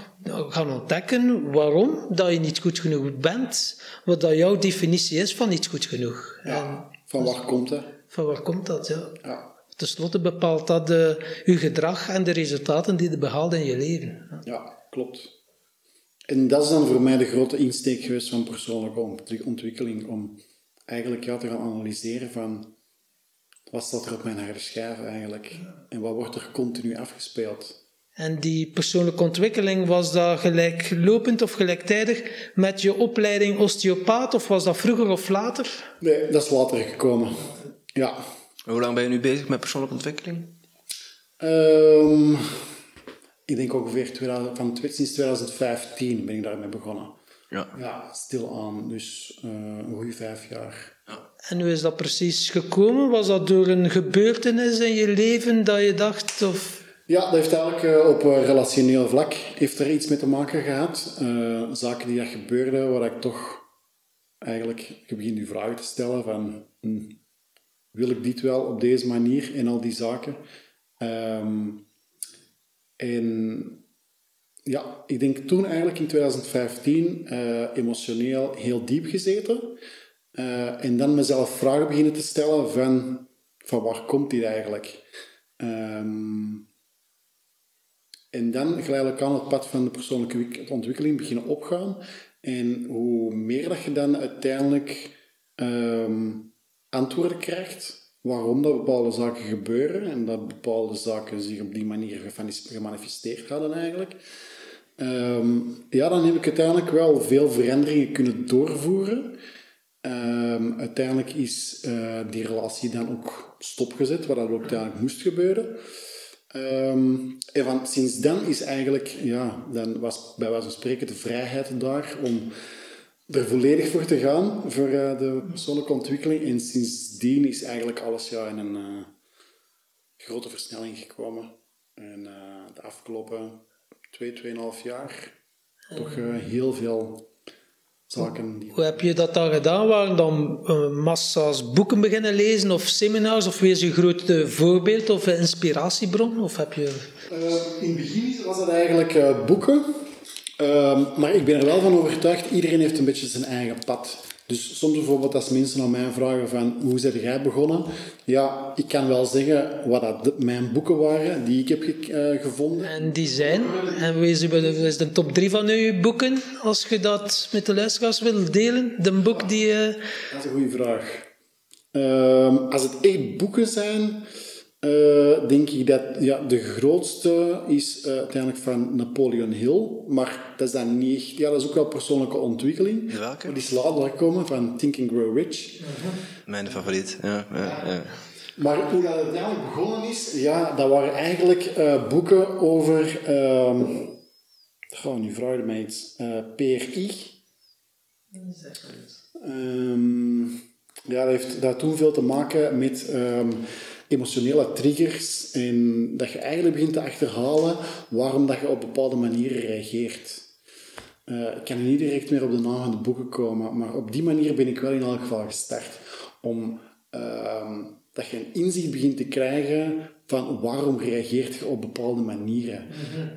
gaan ontdekken waarom dat je niet goed genoeg bent, wat dat jouw definitie is van niet goed genoeg. En. Van waar komt dat? van waar komt dat? Ja. Ja. Ten slotte bepaalt dat eh, je gedrag en de resultaten die je behaalt in je leven. Ja, klopt. En dat is dan voor mij de grote insteek geweest van persoonlijke ont- ontwikkeling, om eigenlijk ja, te gaan analyseren van wat staat er op mijn harde schijf eigenlijk en wat wordt er continu afgespeeld. En die persoonlijke ontwikkeling, was dat gelijklopend of gelijktijdig met je opleiding osteopaat, of was dat vroeger of later? Nee, dat is later gekomen. Ja. Hoe lang ben je nu bezig met persoonlijke ontwikkeling? Ehm, ik denk ongeveer 2000, van, sinds 2015 ben ik daarmee begonnen. Ja. Ja, stilaan. Dus eh, een goede vijf jaar. En hoe is dat precies gekomen? Was dat door een gebeurtenis in je leven dat je dacht, of... Ja, dat heeft eigenlijk eh, op eh, relationeel vlak heeft er iets mee te maken gehad. Eh, zaken die dat gebeurden, waar ik toch eigenlijk ik begin nu vragen te stellen van hm, wil ik dit wel op deze manier en al die zaken. Ehm, en ja, ik denk toen eigenlijk in 2015 eh, emotioneel heel diep gezeten. Eh, en dan mezelf vragen beginnen te stellen van, van waar komt dit eigenlijk? Ehm, en dan geleidelijk aan het pad van de persoonlijke ontwikkeling beginnen opgaan. En hoe meer dat je dan uiteindelijk ehm, antwoorden krijgt waarom dat bepaalde zaken gebeuren en dat bepaalde zaken zich op die manier gemanifesteerd hadden eigenlijk, ehm, ja, dan heb ik uiteindelijk wel veel veranderingen kunnen doorvoeren. Um, uiteindelijk is uh, die relatie dan ook stopgezet, wat dat ook uiteindelijk moest gebeuren. Um, en van, sinds dan is eigenlijk, ja, dan was bij wijze van spreken de vrijheid daar om er volledig voor te gaan, voor uh, de persoonlijke ontwikkeling. En sindsdien is eigenlijk alles ja, in een uh, grote versnelling gekomen. En uh, de afgelopen twee, tweeënhalf jaar toch heel veel zaken. Die... Hoe heb je dat dan gedaan? Waren dan massa's boeken beginnen lezen of seminars? Of wees je grootste voorbeeld of inspiratiebron? Of heb je... in het begin was het eigenlijk boeken. Ehm, maar ik ben er wel van overtuigd, iedereen heeft een beetje zijn eigen pad. Dus soms bijvoorbeeld als mensen aan mij vragen van hoe zijn jij begonnen? Ja, ik kan wel zeggen wat dat mijn boeken waren die ik heb uh, gevonden. En die zijn? En wie is de top drie van uw boeken, als je dat met de luisteraars wil delen? De boek die... Uh... Dat is een goede vraag. Ehm, als het echt boeken zijn... Uh, denk ik dat ja, de grootste is uh, uiteindelijk van Napoleon Hill. Maar dat is dan niet echt... Ja, dat is ook wel persoonlijke ontwikkeling. Welke? Die is later gekomen, van Think and Grow Rich. Mijn favoriet, ja, ja, ja. Maar hoe dat uiteindelijk begonnen is... Ja, dat waren eigenlijk uh, boeken over... Um, oh, nu vraag mij iets. PRI. Um, ja, dat heeft dat toen veel te maken met... Um, emotionele triggers en dat je eigenlijk begint te achterhalen waarom dat je op bepaalde manieren reageert. Uh, ik kan niet direct meer op de naam van de boeken komen, maar op die manier ben ik wel in elk geval gestart. Om uh, dat je een inzicht begint te krijgen van waarom reageert je op bepaalde manieren.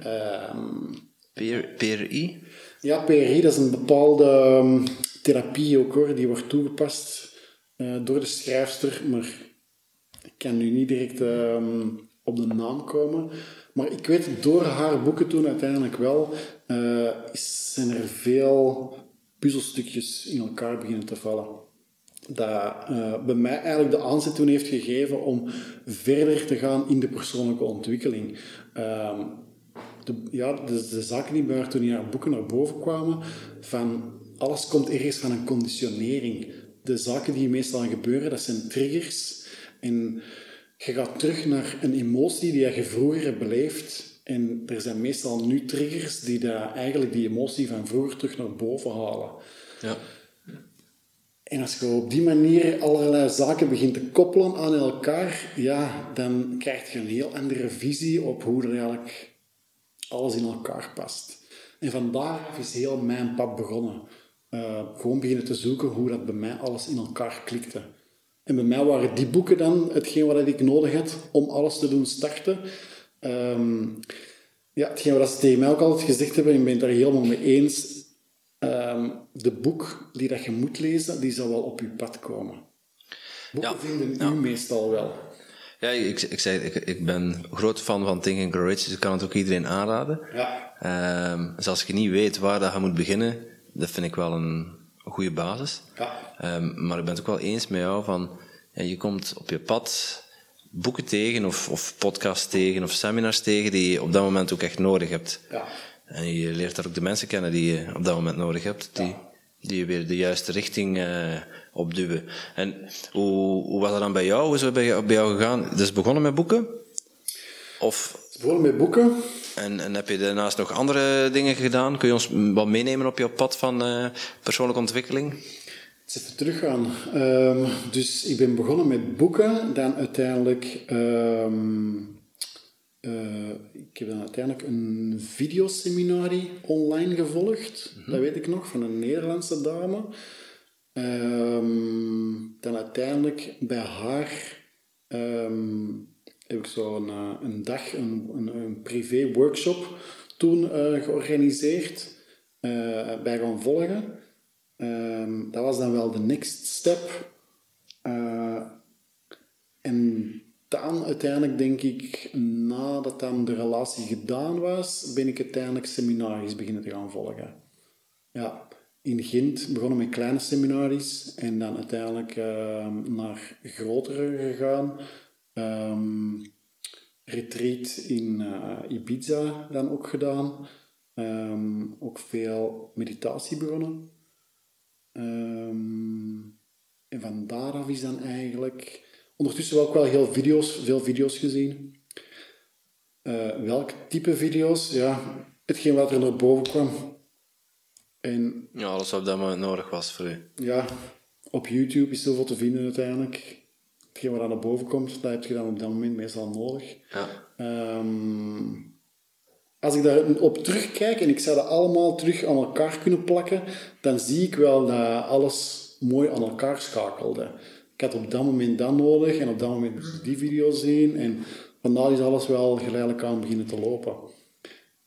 Mm PRI? Ja, PRI, dat is een bepaalde um, therapie ook hoor, die wordt toegepast uh, door de schrijfster, maar kan nu niet direct ehm, op de naam komen. Maar ik weet door haar boeken toen uiteindelijk wel, uh, zijn er veel puzzelstukjes in elkaar beginnen te vallen. Dat uh, bij mij eigenlijk de aanzet toen heeft gegeven om verder te gaan in de persoonlijke ontwikkeling. Uh, de, ja, de, de, zaken die bij haar toen in haar boeken naar boven kwamen, van alles komt ergens van een conditionering. De zaken die meestal gebeuren, dat zijn triggers en je gaat terug naar een emotie die je vroeger hebt beleefd. En er zijn meestal nu triggers die daar eigenlijk die emotie van vroeger terug naar boven halen. Ja. En als je op die manier allerlei zaken begint te koppelen aan elkaar, ja, dan krijg je een heel andere visie op hoe er eigenlijk alles in elkaar past. En vandaar is heel mijn pad begonnen. Uh, gewoon beginnen te zoeken hoe dat bij mij alles in elkaar klikte. En bij mij waren die boeken dan hetgeen wat ik nodig had om alles te doen starten. Um, ja, hetgeen wat ze tegen mij ook altijd gezegd hebben, en ik ben het daar helemaal mee eens. Um, de boek die dat je moet lezen, die zal wel op je pad komen. Boeken ja, vinden ja. u meestal wel. Ja, ik, ik zei, ik, ik ben groot fan van Think and Rich, dus ik kan het ook iedereen aanraden. Ja. Um, dus als je niet weet waar dat je moet beginnen, dat vind ik wel een goede basis. Ja. Um, maar ik ben het ook wel eens met jou van, ja, je komt op je pad boeken tegen of, of podcasts tegen of seminars tegen die je op dat moment ook echt nodig hebt. Ja. En je leert daar ook de mensen kennen die je op dat moment nodig hebt, die, ja. die je weer de juiste richting uh, opduwen. En hoe, hoe was dat dan bij jou? Hoe is het bij jou, bij jou gegaan? Dus begonnen met boeken? Of... Begonnen met boeken. En, en heb je daarnaast nog andere dingen gedaan? Kun je ons wat meenemen op jouw pad van uh, persoonlijke ontwikkeling? even teruggaan. Um, dus ik ben begonnen met boeken, dan uiteindelijk... Um, uh, ik heb dan uiteindelijk een videoseminarie online gevolgd. Mm -hmm. Dat weet ik nog, van een Nederlandse dame. Um, dan uiteindelijk bij haar heb ik zo een, een dag, een, een, een privé workshop toen eh, georganiseerd eh, bij gaan volgen. Ehm, dat was dan wel de next step. Eh, en dan uiteindelijk denk ik, nadat dan de relatie gedaan was, ben ik uiteindelijk seminaries beginnen te gaan volgen. Ja, in Gent begonnen met kleine seminaries en dan uiteindelijk ehm, naar grotere gegaan. Ehm, retreat in uh, Ibiza dan ook gedaan. Ehm, ook veel meditatie begonnen. en van daaraf is dan eigenlijk ondertussen wel ook wel heel video's, veel video's gezien. Uh, welk type video's? Ja, hetgeen wat er naar boven kwam. En, ja, alles wat dat moment nodig was voor u. Ja, op YouTube is zoveel te vinden uiteindelijk. Hetgeen wat naar boven komt, dat heb je dan op dat moment meestal nodig. Ja. Um, als ik daarop terugkijk en ik zou dat allemaal terug aan elkaar kunnen plakken, dan zie ik wel dat alles mooi aan elkaar schakelde ik had op dat moment dat nodig en op dat moment die video zien. En vandaar is alles wel geleidelijk aan beginnen te lopen.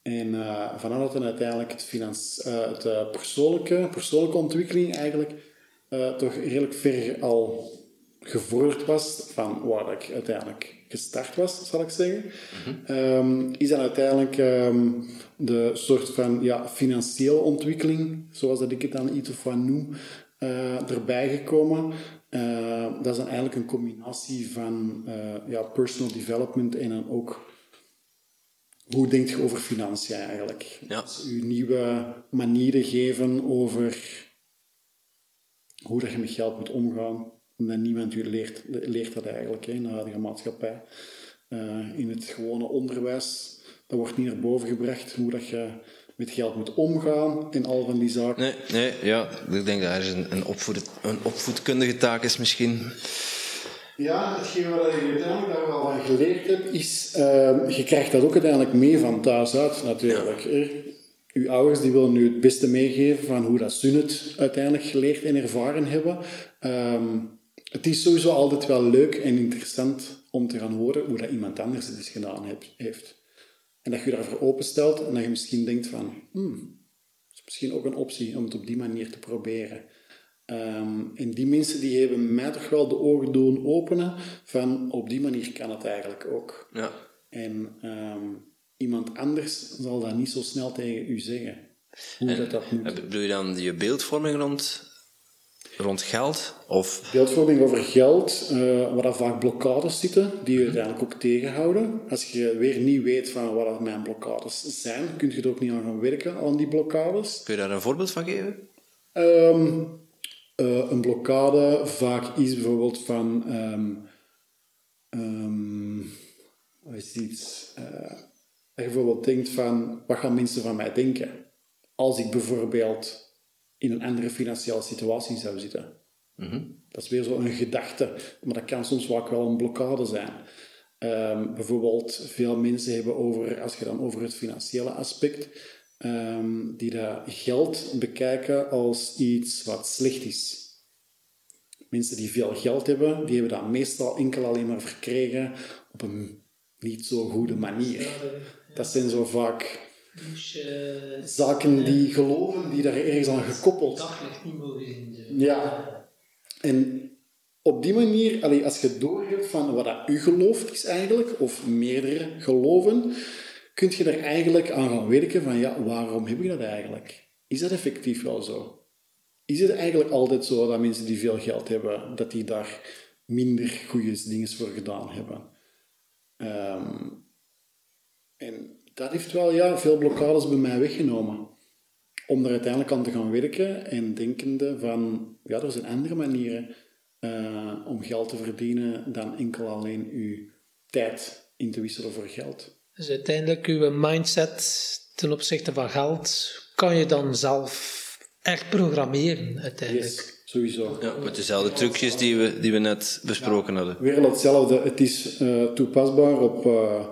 En uh, vanaf dat dan uiteindelijk het, finans, uh, het uh, persoonlijke, persoonlijke ontwikkeling eigenlijk toch redelijk ver al gevorderd was van waar ik uiteindelijk gestart was, zal ik zeggen, um, is dan uiteindelijk um, de soort van ja, financiële ontwikkeling, zoals dat ik het dan iets of wat noem, erbij gekomen. Uh, dat is dan eigenlijk een combinatie van uh, ja, personal development en dan ook hoe denk je over financiën eigenlijk. Ja. Dus je nieuwe manieren geven over hoe dat je met geld moet omgaan. Omdat niemand leert, leert dat eigenlijk hè, in de huidige maatschappij. Uh, in het gewone onderwijs, dat wordt niet naar boven gebracht hoe dat je met geld moet omgaan en al van die zaken. Nee, nee ja, ik denk dat er een, een, opvoed, een opvoedkundige taak is misschien. Ja, hetgeen wat ik uiteindelijk daar wel van geleerd heb, is, uh, je krijgt dat ook uiteindelijk mee van thuis uit natuurlijk. Ja. Uw ouders die willen nu het beste meegeven van hoe dat ze het uiteindelijk geleerd en ervaren hebben. Um, het is sowieso altijd wel leuk en interessant om te gaan horen hoe dat iemand anders het eens gedaan heeft. En dat je je daarvoor openstelt en dat je misschien denkt van, hmm, is misschien ook een optie om het op die manier te proberen. Um, en die mensen die hebben mij toch wel de ogen doen openen van op die manier kan het eigenlijk ook. Ja. En um, iemand anders zal dat niet zo snel tegen u zeggen. Hoe en, dat, dat moet. Bedoel je dan je beeldvorming rond rond geld? Of... Beeldvorming over geld, uh, waar vaak blokkades zitten, die je uiteindelijk ook tegenhouden. Als je weer niet weet van wat mijn blokkades zijn, kun je er ook niet aan gaan werken, aan die blokkades. Kun je daar een voorbeeld van geven? Um, uh, een blokkade vaak is bijvoorbeeld van... Um, um, wat is iets? Uh, dat je bijvoorbeeld denkt van, wat gaan mensen van mij denken? Als ik bijvoorbeeld in een andere financiële situatie zou zitten. Mhm. Dat is weer zo'n gedachte, maar dat kan soms wel een blokkade zijn. Um, bijvoorbeeld, veel mensen hebben over, als je dan over het financiële aspect, um, die dat geld bekijken als iets wat slecht is. Mensen die veel geld hebben, die hebben dat meestal enkel alleen maar verkregen op een niet zo goede manier. Dat zijn zo vaak dus, uh, Zaken die geloven, die daar ergens aan gekoppeld daglicht niet mogen zien. Ja. En op die manier, als je doorhebt van wat dat u gelooft is eigenlijk, of meerdere geloven, kun je er eigenlijk aan gaan werken van ja, waarom heb je dat eigenlijk? Is dat effectief wel zo? Is het eigenlijk altijd zo dat mensen die veel geld hebben, dat die daar minder goede dingen voor gedaan hebben? Um, en dat heeft wel ja, veel blokkades bij mij weggenomen. Om er uiteindelijk aan te gaan werken en denkende van, ja, er zijn andere manieren uh, om geld te verdienen dan enkel alleen uw tijd in te wisselen voor geld. Dus uiteindelijk uw mindset ten opzichte van geld kan je dan zelf echt programmeren uiteindelijk. Yes, sowieso. Ja, met dezelfde trucjes die we, die we net besproken hadden. Weer hetzelfde. Het is uh, toepasbaar op... Uh,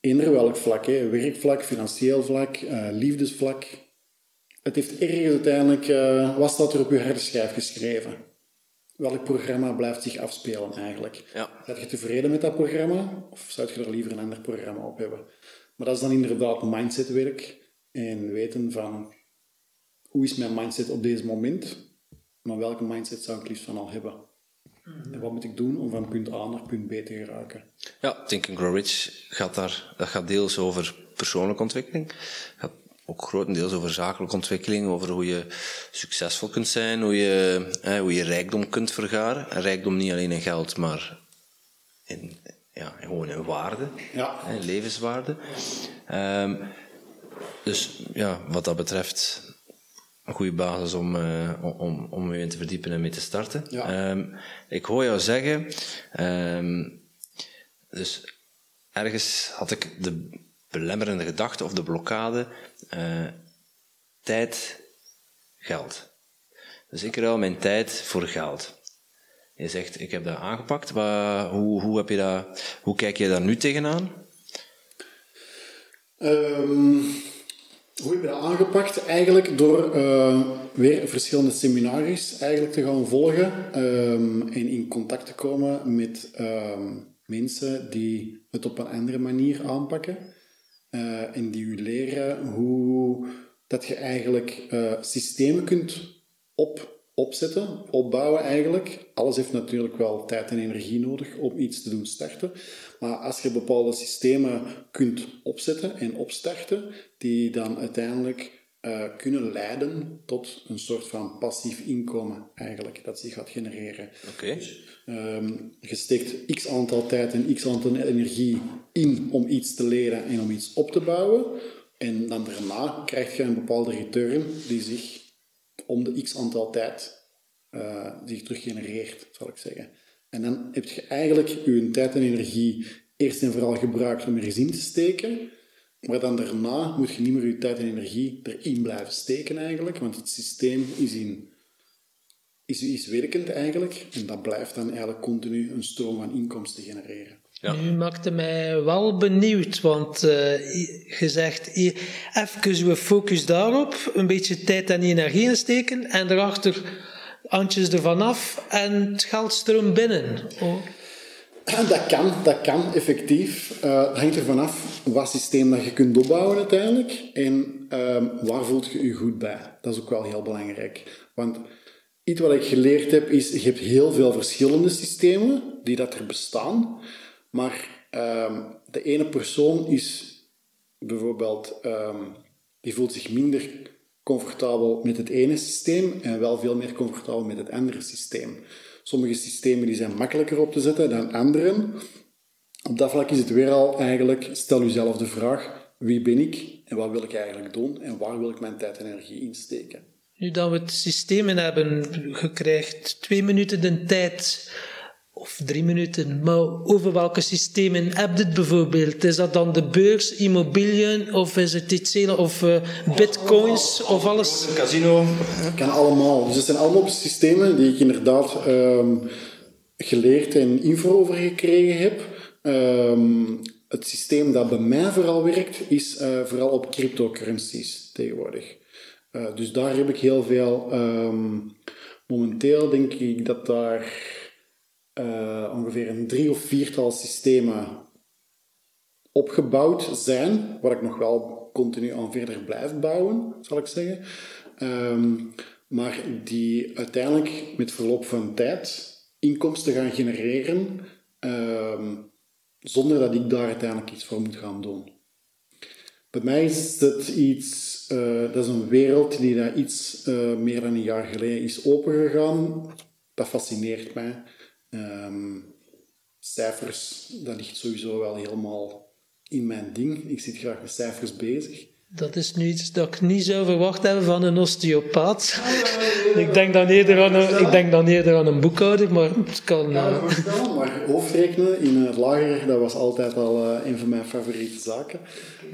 eender welk vlak, hè. werkvlak, financieel vlak, uh, liefdesvlak. Het heeft ergens uiteindelijk, uh, wat staat er op je harde schijf geschreven? Welk programma blijft zich afspelen eigenlijk? Ja. Ben je tevreden met dat programma of zou je er liever een ander programma op hebben? Maar dat is dan inderdaad mindsetwerk. En weten van, hoe is mijn mindset op deze moment? Maar welke mindset zou ik liefst van al hebben? En wat moet ik doen om van punt A naar punt B te geraken? Ja, Think and Grow Rich gaat daar, dat gaat deels over persoonlijke ontwikkeling. Gaat ook grotendeels over zakelijke ontwikkeling, over hoe je succesvol kunt zijn, hoe je, hoe je rijkdom kunt vergaren. En rijkdom niet alleen in geld, maar in, ja, gewoon in waarde, ja. hè, levenswaarde. Um, dus ja, wat dat betreft een goede basis om, uh, om, om je in te verdiepen en mee te starten. Ja. Um, ik hoor jou zeggen, um, dus ergens had ik de belemmerende gedachte of de blokkade, uh, tijd, geld. Dus ik ruil mijn tijd voor geld. Je zegt, ik heb dat aangepakt. Maar hoe, hoe, heb je dat, hoe kijk je daar nu tegenaan? Um, hoe heb je dat aangepakt? Eigenlijk door uh, weer verschillende seminaries eigenlijk te gaan volgen um, en in contact te komen met um, mensen die het op een andere manier aanpakken uh, en die u leren hoe dat je eigenlijk uh, systemen kunt op opzetten, opbouwen eigenlijk. Alles heeft natuurlijk wel tijd en energie nodig om iets te doen starten. Maar als je bepaalde systemen kunt opzetten en opstarten, die dan uiteindelijk uh, kunnen leiden tot een soort van passief inkomen eigenlijk, dat zich gaat genereren. Oké. Dus, um, je steekt x aantal tijd en x aantal energie in om iets te leren en om iets op te bouwen. En dan daarna krijg je een bepaalde return die zich om de x aantal tijd uh, zich terug genereert, zal ik zeggen. En dan heb je eigenlijk je tijd en energie eerst en vooral gebruikt om er in te steken. Maar dan daarna moet je niet meer je tijd en energie erin blijven steken eigenlijk. Want het systeem is, in, is, is werkend eigenlijk. En dat blijft dan eigenlijk continu een stroom van inkomsten genereren. Ja. Nu maakte mij wel benieuwd, want uh, je zegt even we focus daarop, een beetje tijd en energie insteken en daarachter handjes ervan af en het geld stroomt binnen. Oh. Dat kan, dat kan effectief. Uh, het hangt ervan af wat systeem dat je kunt opbouwen uiteindelijk en uh, waar voelt je je goed bij. Dat is ook wel heel belangrijk. Want iets wat ik geleerd heb is, je hebt heel veel verschillende systemen die dat er bestaan. Maar um, de ene persoon is bijvoorbeeld, um, die voelt zich minder comfortabel met het ene systeem en wel veel meer comfortabel met het andere systeem. Sommige systemen die zijn makkelijker op te zetten dan anderen. Op dat vlak is het weer al eigenlijk, stel jezelf de vraag, wie ben ik en wat wil ik eigenlijk doen en waar wil ik mijn tijd en energie insteken? Nu dat we het systemen hebben, gekregen twee minuten de tijd of drie minuten. Maar over welke systemen heb je het bijvoorbeeld? Is dat dan de beurs, immobiliën of is het iets of uh, bitcoins of alles? Casino. Het kan allemaal. Dus het zijn allemaal systemen die ik inderdaad um, geleerd en info over gekregen heb. Um, het systeem dat bij mij vooral werkt, is uh, vooral op cryptocurrencies tegenwoordig. Uh, dus daar heb ik heel veel. Um, momenteel denk ik dat daar uh, ongeveer een drie of viertal systemen opgebouwd zijn, waar ik nog wel continu aan verder blijf bouwen, zal ik zeggen. Um, maar die uiteindelijk met verloop van tijd inkomsten gaan genereren, um, zonder dat ik daar uiteindelijk iets voor moet gaan doen. Bij mij is dat iets, uh, dat is een wereld die daar iets uh, meer dan een jaar geleden is opengegaan. Dat fascineert mij. Um, cijfers, dat ligt sowieso wel helemaal in mijn ding. Ik zit graag met cijfers bezig. Dat is nu iets dat ik niet zou verwacht hebben van een osteopaat. ik, denk dan eerder aan een, ik denk dan eerder aan een boekhouder, maar het kan... Ja, uh... maar hoofdrekenen in het lager, dat was altijd al uh, een van mijn favoriete zaken.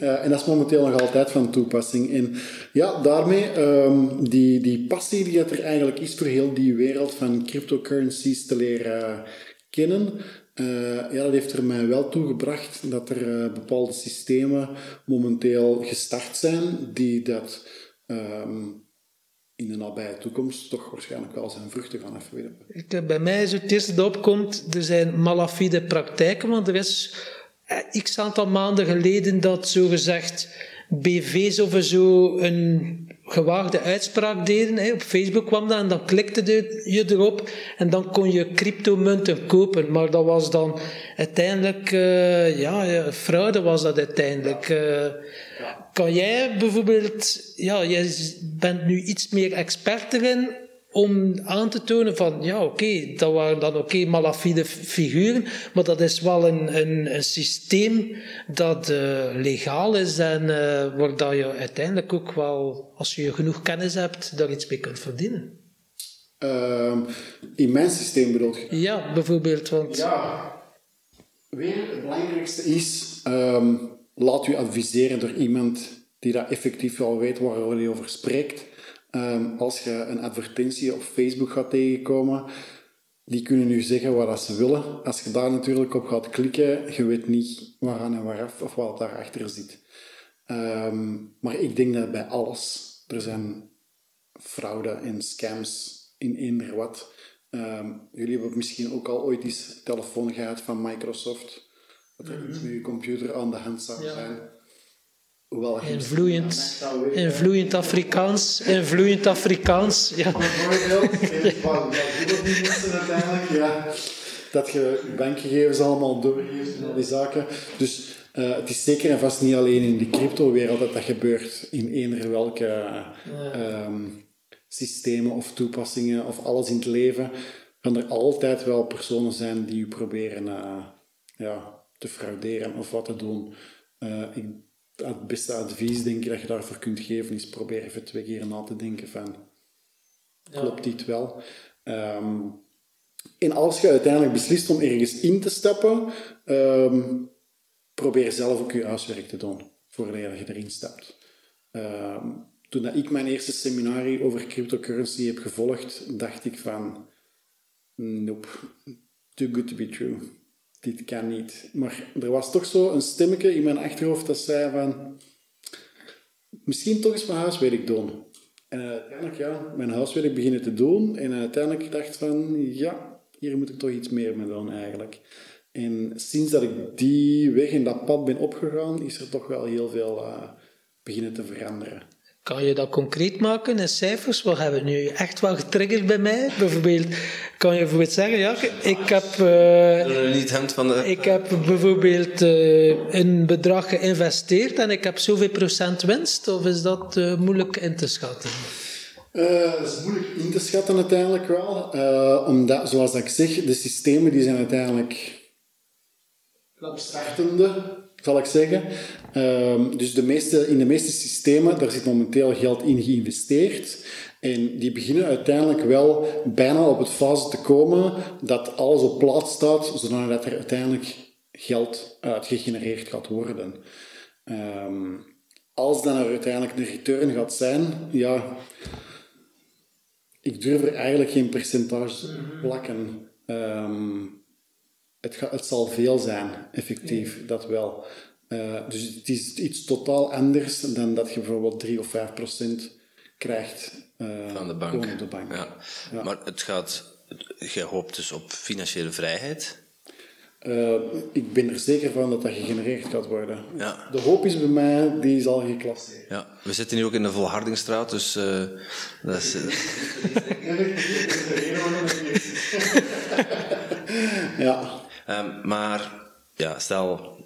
Uh, en dat is momenteel nog altijd van toepassing. En ja, daarmee, um, die, die passie die er eigenlijk is voor heel die wereld van cryptocurrencies te leren kennen, uh, ja, dat heeft er mij wel toe gebracht dat er uh, bepaalde systemen momenteel gestart zijn die dat um, in de nabije toekomst toch waarschijnlijk wel zijn vruchten gaan afwerpen. Bij mij is het eerste dat opkomt, er zijn malafide praktijken, want er is eh, x aantal maanden geleden dat zogezegd BV's of zo een gewaagde uitspraak deden. Hè. Op Facebook kwam dat en dan klikte je erop en dan kon je cryptomunten kopen. Maar dat was dan uiteindelijk, uh, ja, fraude was dat uiteindelijk. Uh, kan jij bijvoorbeeld, ja, jij bent nu iets meer expert erin om aan te tonen van, ja oké, dat waren dan oké malafide figuren, maar dat is wel een, een, een systeem dat uh, legaal is en uh, waar dat je uiteindelijk ook wel, als je genoeg kennis hebt, daar iets mee kunt verdienen. Uh, in mijn systeem bedoel je? Ja, bijvoorbeeld. Want... Ja, weer het belangrijkste is, um, laat u adviseren door iemand die dat effectief wel weet waar hij over spreekt. Um, als je een advertentie op Facebook gaat tegenkomen, die kunnen nu zeggen wat ze willen. Als je daar natuurlijk op gaat klikken, je weet niet waaraan en waaraf of wat daarachter zit. Um, maar ik denk dat bij alles, er zijn fraude en scams in eender wat. Um, jullie hebben misschien ook al ooit eens telefoon gehad van Microsoft. Dat er iets met je computer aan de hand zou zijn. Hoewel in vloeiend, in vloeiend Afrikaans, in vloeiend Afrikaans, ja. ja. Dat je bankgegevens allemaal doorgeeft en al die zaken. Dus uh, het is zeker en vast niet alleen in de crypto-wereld dat dat gebeurt. In eender welke um, systemen of toepassingen of alles in het leven. Kan er altijd wel personen zijn die je proberen uh, ja, te frauderen of wat te doen. Uh, ik het beste advies, denk ik, dat je daarvoor kunt geven, is probeer even twee keer na te denken van, klopt dit wel? Um, en als je uiteindelijk beslist om ergens in te stappen, um, probeer zelf ook je huiswerk te doen, voordat je erin stapt. Um, toen dat ik mijn eerste seminarie over cryptocurrency heb gevolgd, dacht ik van, nope, too good to be true dit kan niet. Maar er was toch zo een stemmetje in mijn achterhoofd dat zei van, misschien toch eens mijn huiswerk doen. En uiteindelijk, ja, mijn huiswerk beginnen te doen. En uiteindelijk dacht van, ja, hier moet ik toch iets meer mee doen eigenlijk. En sinds dat ik die weg en dat pad ben opgegaan, is er toch wel heel veel uh, beginnen te veranderen. Kan je dat concreet maken in cijfers? Wat hebben we nu echt wel getriggerd bij mij? Bijvoorbeeld, kan je bijvoorbeeld zeggen, ja, ik heb... Uh, van de... Ik heb bijvoorbeeld uh, een bedrag geïnvesteerd en ik heb zoveel procent winst, of is dat uh, moeilijk in te schatten? dat is moeilijk in te schatten uiteindelijk wel, omdat, zoals ik zeg, de systemen die zijn uiteindelijk startende zal ik zeggen. Um, dus de meeste, in de meeste systemen, daar zit momenteel geld in geïnvesteerd. En die beginnen uiteindelijk wel bijna op het fase te komen dat alles op plaats staat, zodat er uiteindelijk geld uit gegenereerd gaat worden. Um, als dan er uiteindelijk een return gaat zijn, ja, ik durf er eigenlijk geen percentage plakken. Um, het, het zal veel zijn, effectief, dat wel. Uh, dus het is iets totaal anders dan dat je bijvoorbeeld 3 of 5 procent krijgt uh, van de bank. Op de bank. Ja. ja. Maar het gaat, je hoopt dus op financiële vrijheid. Uh, ik ben er zeker van dat dat gegenereerd gaat worden. Ja. De hoop is bij mij, die is al geklasseerd. Ja, we zitten nu ook in de Volhardingsstraat, dus uh, dat is... ja. Um, maar ja, stel,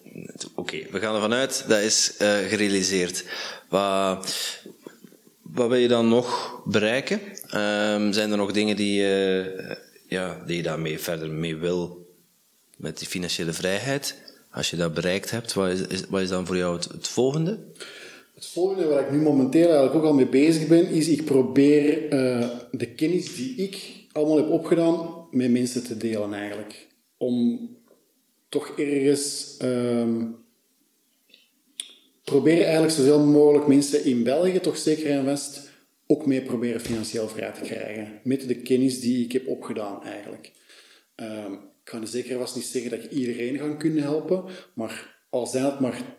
oké, we gaan ervan uit, dat is uh, gerealiseerd. Wat, wat wil je dan nog bereiken? Um, zijn er nog dingen die, uh, ja, die je daarmee verder mee wil met die financiële vrijheid? Als je dat bereikt hebt, wat is, wat is dan voor jou het, volgende? Het volgende waar ik nu momenteel eigenlijk ook al mee bezig ben, is ik probeer uh, de kennis die ik allemaal heb opgedaan met mensen te delen eigenlijk om toch ergens um, proberen eigenlijk zoveel mogelijk mensen in België, toch zeker en West, ook mee proberen financieel vrij te krijgen. Met de kennis die ik heb opgedaan eigenlijk. Um, ik kan zeker vast niet zeggen dat ik iedereen ga kunnen helpen, maar al zijn het maar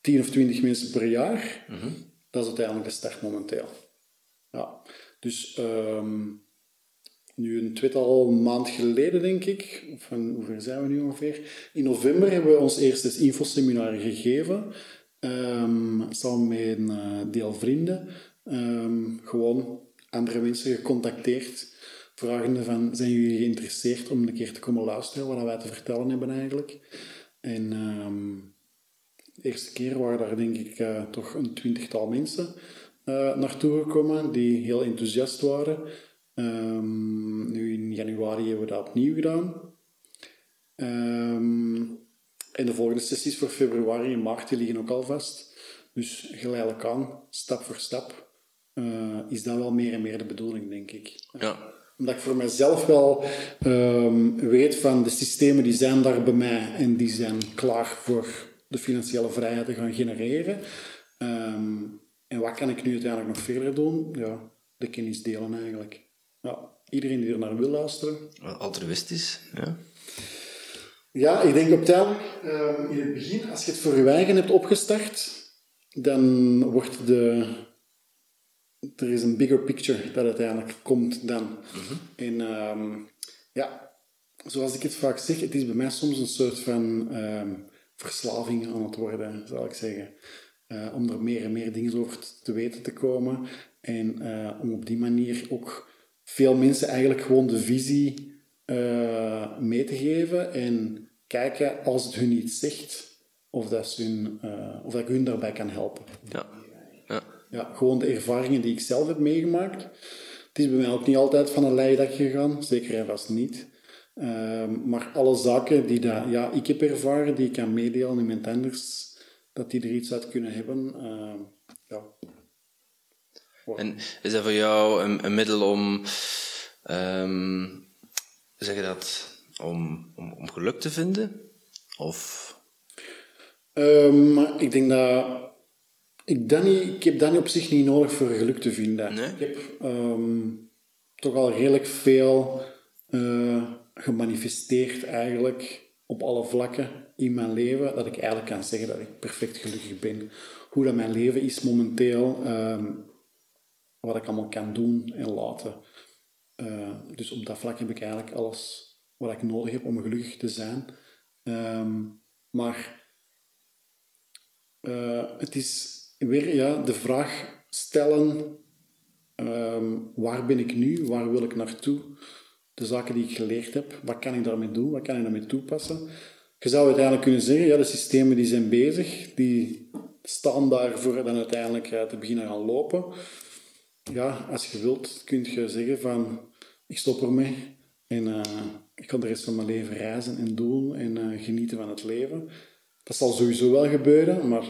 10 of 20 mensen per jaar, mm -hmm. dat is uiteindelijk de start momenteel. Ja. Dus um, nu een tweetal maand geleden, denk ik, of van, hoe ver zijn we nu ongeveer? In november hebben we ons eerste infoseminar gegeven, um, samen met een uh, deel vrienden. Um, gewoon andere mensen gecontacteerd, vragende van, zijn jullie geïnteresseerd om een keer te komen luisteren wat wij te vertellen hebben eigenlijk? En um, de eerste keer waren daar denk ik uh, toch een twintigtal mensen uh, naartoe gekomen die heel enthousiast waren. Um, nu in januari hebben we dat opnieuw gedaan. Um, en de volgende sessies voor februari en maart die liggen ook al vast. Dus geleidelijk aan, stap voor stap, uh, is dat wel meer en meer de bedoeling, denk ik. Ja. Omdat ik voor mezelf wel um, weet van de systemen die zijn daar bij mij en die zijn klaar voor de financiële vrijheid te gaan genereren. en wat kan ik nu uiteindelijk nog verder doen? Ja, de kennis delen eigenlijk. Ja, iedereen die er naar wil luisteren. Altruïstisch, ja. Ja, ik denk op tijd, uh, in het begin, als je het voor je eigen hebt opgestart, dan wordt de... Er is een bigger picture dat uiteindelijk komt dan. Mhm. En um, ja, zoals ik het vaak zeg, het is bij mij soms een soort van um, verslaving aan het worden, zal ik zeggen. Uh, om er meer en meer dingen over te weten te komen. En uh, om op die manier ook veel mensen eigenlijk gewoon de visie uh, mee te geven en kijken als het hun iets zegt, of dat, ze hun, uh, of dat ik hun daarbij kan helpen. Ja. ja. Ja, gewoon de ervaringen die ik zelf heb meegemaakt. Het is bij mij ook niet altijd van een leidak gegaan, zeker en vast niet. Uh, maar alle zaken die dat, ja, ik heb ervaren, die ik kan meedelen in mijn tenders, dat die er iets uit kunnen hebben. En is dat voor jou een, een middel om, um, zeg je dat, om, om, om, geluk te vinden? Of? Um, ik denk dat ik, dat niet, ik heb dat niet op zich niet nodig voor geluk te vinden. Nee? Ik heb um, toch al redelijk veel uh, gemanifesteerd eigenlijk op alle vlakken in mijn leven, dat ik eigenlijk kan zeggen dat ik perfect gelukkig ben. Hoe dat mijn leven is momenteel, um, wat ik allemaal kan doen en laten. Uh, dus op dat vlak heb ik eigenlijk alles wat ik nodig heb om gelukkig te zijn. Um, maar uh, het is weer ja, de vraag stellen: um, waar ben ik nu? Waar wil ik naartoe? De zaken die ik geleerd heb, wat kan ik daarmee doen? Wat kan ik daarmee toepassen? Je zou uiteindelijk kunnen zeggen: ja, de systemen die zijn bezig, die staan daarvoor dan uiteindelijk te beginnen gaan lopen ja, als je wilt, kun je zeggen van ik stop ermee en uh, ik kan de rest van mijn leven reizen en doen en uh, genieten van het leven. Dat zal sowieso wel gebeuren, maar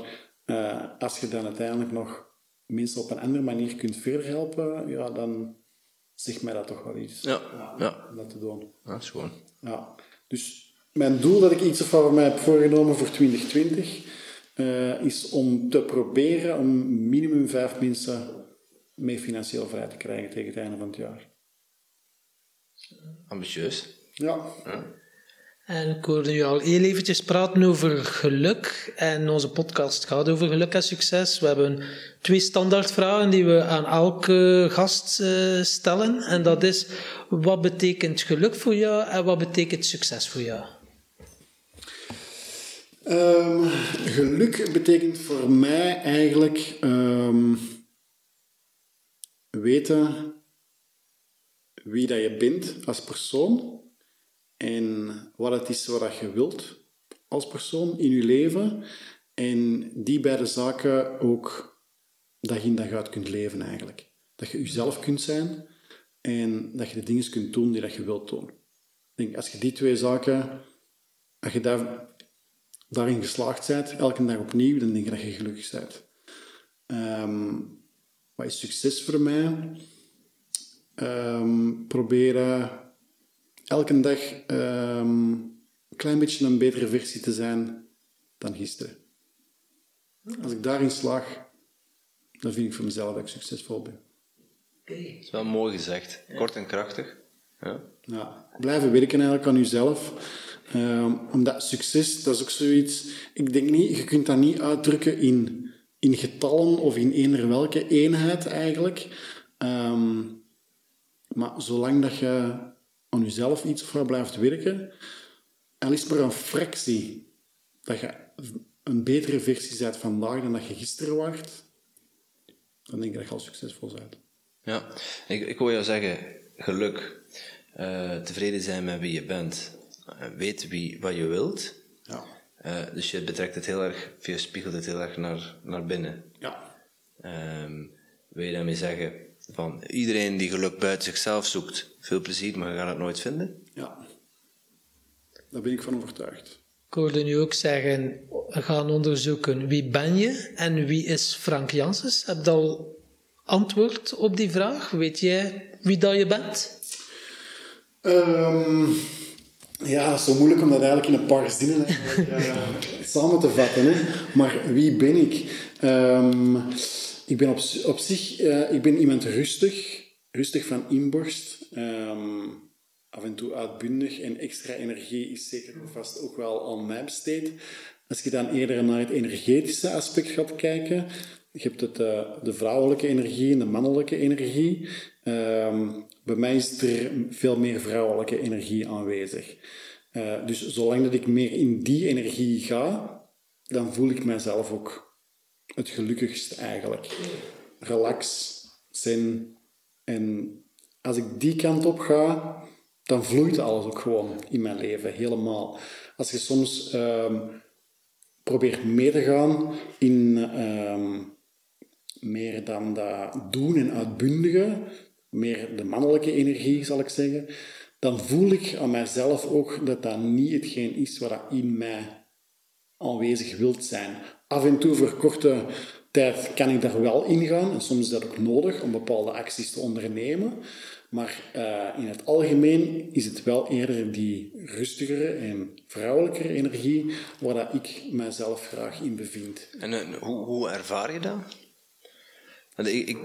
uh, als je dan uiteindelijk nog mensen op een andere manier kunt verder helpen, ja, dan zegt mij dat toch wel iets. Ja, ja. Om dat te doen. Dat is gewoon. Ja. Dus mijn doel dat ik iets of voor mij heb voorgenomen voor 2020 is om te proberen om minimum vijf mensen mee financieel vrij te krijgen tegen het einde van het jaar. Ambitieus. Ja. ja. En ik hoorde u al heel eventjes praten over geluk. En onze podcast gaat over geluk en succes. We hebben twee standaardvragen die we aan elke gast uh, stellen. En dat is, wat betekent geluk voor jou en wat betekent succes voor jou? Um, geluk betekent voor mij eigenlijk... Um, weten wie dat je bent als persoon en wat het is wat je wilt als persoon in je leven en die beide zaken ook dag in dag uit kunt leven eigenlijk. Dat je jezelf kunt zijn en dat je de dingen kunt doen die dat je wilt doen. Denk, als je die twee zaken, als je daar, daarin geslaagd bent, elke dag opnieuw, dan denk je dat je gelukkig bent. Um, wat is succes voor mij? Um, proberen elke dag um, een klein beetje een betere versie te zijn dan gisteren. Als ik daarin slaag, dan vind ik voor mezelf dat ik succesvol ben. Dat is wel mooi gezegd. Kort en krachtig. Ja. ja blijven werken eigenlijk aan jezelf. Um, omdat succes, dat is ook zoiets... Ik denk niet, je kunt dat niet uitdrukken in in getallen of in eender welke eenheid eigenlijk. Um, Maar zolang dat je aan jezelf iets voor blijft werken, al is maar een fractie dat je een betere versie bent vandaag dan dat je gisteren was, dan denk ik dat je al succesvol bent. Ja, ik, ik wil jou zeggen, geluk, uh, tevreden zijn met wie je bent, uh, weet wie, wat je wilt. Uh, dus je betrekt het heel erg, je spiegelt het heel erg naar, naar binnen. Ja. Um, wil je daarmee zeggen, van iedereen die geluk buiten zichzelf zoekt, veel plezier, maar je gaat het nooit vinden? Ja. Daar ben ik van overtuigd. Ik hoorde nu ook zeggen, gaan onderzoeken wie ben je en wie is Frank Janssens. Heb je al antwoord op die vraag? Weet jij wie dat je bent? Um, ja, zo moeilijk om dat eigenlijk in een paar zinnen samen te vatten. Hè. Maar wie ben ik? Um, ik ben op, op zich uh, ik ben iemand rustig, rustig van inborst. Um, af en toe uitbundig en extra energie is zeker vast ook wel aan mij besteed. Als je dan eerder naar het energetische aspect gaat kijken, je hebt het, uh, de vrouwelijke energie en de mannelijke energie. Um, bij mij is er veel meer vrouwelijke energie aanwezig. Uh, dus zolang dat ik meer in die energie ga, dan voel ik mijzelf ook het gelukkigst eigenlijk. Relax, zin. En als ik die kant op ga, dan vloeit alles ook gewoon in mijn leven, helemaal. Als je soms um, probeert mee te gaan in um, meer dan dat doen en uitbundigen, meer de mannelijke energie, zal ik zeggen, dan voel ik aan mijzelf ook dat dat niet hetgeen is wat in mij aanwezig wilt zijn. Af en toe voor korte tijd kan ik daar wel in gaan en soms is dat ook nodig om bepaalde acties te ondernemen. Maar uh, in het algemeen is het wel eerder die rustigere en vrouwelijkere energie waar dat ik mijzelf graag in bevind. En uh, hoe, hoe ervaar je dat? Ik, ik,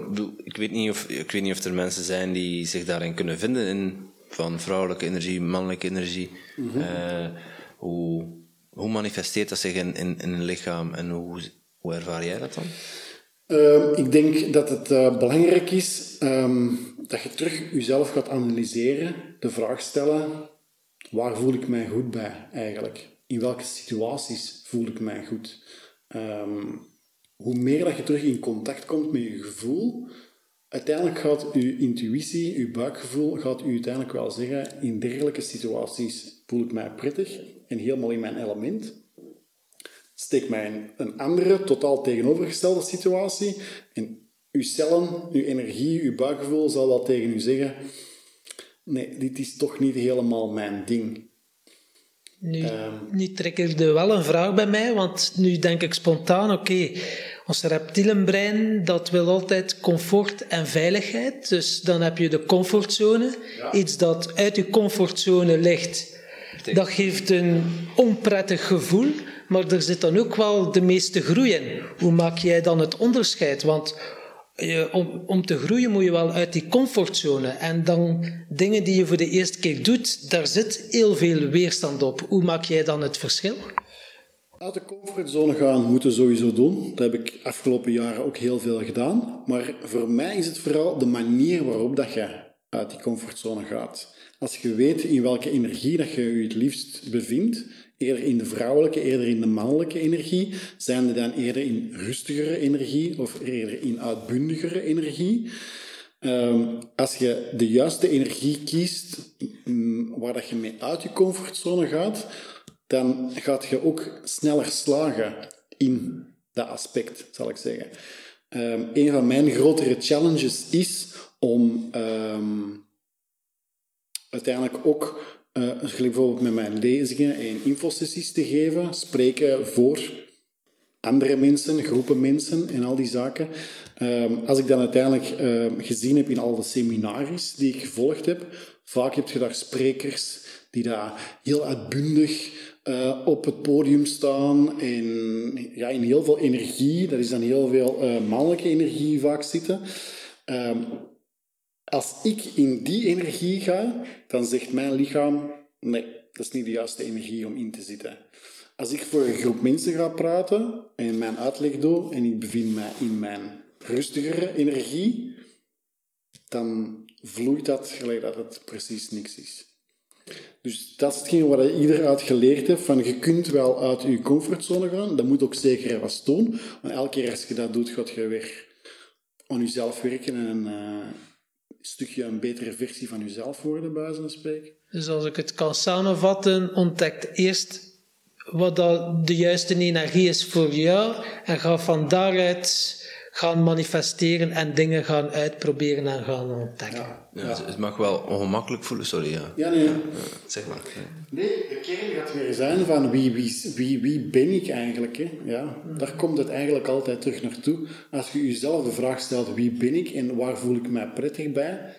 ik, weet niet of, ik weet niet of er mensen zijn die zich daarin kunnen vinden, in, van vrouwelijke energie, mannelijke energie. Mm -hmm. uh, hoe, hoe manifesteert dat zich in, in, in een lichaam en hoe, hoe ervaar jij dat dan? Uh, ik denk dat het uh, belangrijk is um, dat je terug jezelf gaat analyseren, de vraag stellen: waar voel ik mij goed bij eigenlijk? In welke situaties voel ik mij goed? Um, hoe meer dat je terug in contact komt met je gevoel, uiteindelijk gaat je intuïtie, je buikgevoel, gaat u uiteindelijk wel zeggen: in dergelijke situaties voel ik mij prettig en helemaal in mijn element steek mij in een andere, totaal tegenovergestelde situatie. En uw cellen, uw energie, uw buikgevoel zal wel tegen u zeggen: Nee, dit is toch niet helemaal mijn ding. Nu, um, nu triggerde wel een vraag bij mij, want nu denk ik spontaan: oké, okay, ons reptielenbrein dat wil altijd comfort en veiligheid. Dus dan heb je de comfortzone, ja. iets dat uit je comfortzone ligt. Dat geeft een onprettig gevoel maar er zit dan ook wel de meeste groei in. Hoe maak jij dan het onderscheid? Want je, om, om te groeien moet je wel uit die comfortzone. En dan dingen die je voor de eerste keer doet, daar zit heel veel weerstand op. Hoe maak jij dan het verschil? Uit de comfortzone gaan moeten sowieso doen. Dat heb ik afgelopen jaren ook heel veel gedaan. Maar voor mij is het vooral de manier waarop dat je uit die comfortzone gaat. Als je weet in welke energie dat je je het liefst bevindt, eerder in de vrouwelijke, eerder in de mannelijke energie? Zijn er dan eerder in rustigere energie of eerder in uitbundigere energie? Um, als je de juiste energie kiest um, waar dat je mee uit je comfortzone gaat, dan gaat je ook sneller slagen in dat aspect, zal ik zeggen. Um, een van mijn grotere challenges is om uiteindelijk ook uh, bijvoorbeeld met mijn lezingen en infosessies te geven, spreken voor andere mensen, groepen mensen en al die zaken. Um, als ik dan uiteindelijk gezien heb in al de seminaries die ik gevolgd heb, vaak heb je daar sprekers die daar heel uitbundig uh, op het podium staan en ja, in heel veel energie, dat is dan heel veel uh, mannelijke energie vaak zitten. Um, als ik in die energie ga, dan zegt mijn lichaam: nee, dat is niet de juiste energie om in te zitten. Als ik voor een groep mensen ga praten en mijn uitleg doe en ik bevind mij in mijn rustigere energie, dan vloeit dat gelijk dat het precies niks is. Dus dat is hetgeen wat ieder uit geleerd van je kunt wel uit je comfortzone gaan, dat moet ook zeker was doen, maar elke keer als je dat doet, gaat je weer aan jezelf werken en een stukje een betere versie van jezelf worden, bij van spreken. Dus als ik het kan samenvatten, ontdekt eerst wat dat de juiste energie is voor jou en ga van daaruit gaan manifesteren en dingen gaan uitproberen en gaan ontdekken. Ja, ja. Het mag wel ongemakkelijk voelen, sorry. Ja, ja nee. zeg maar. Nee, de kern gaat weer zijn van wie, wie, wie, wie ben ik eigenlijk. Hè? Ja, daar komt het eigenlijk altijd terug naartoe. Als je jezelf de vraag stelt wie ben ik en waar voel ik mij prettig bij,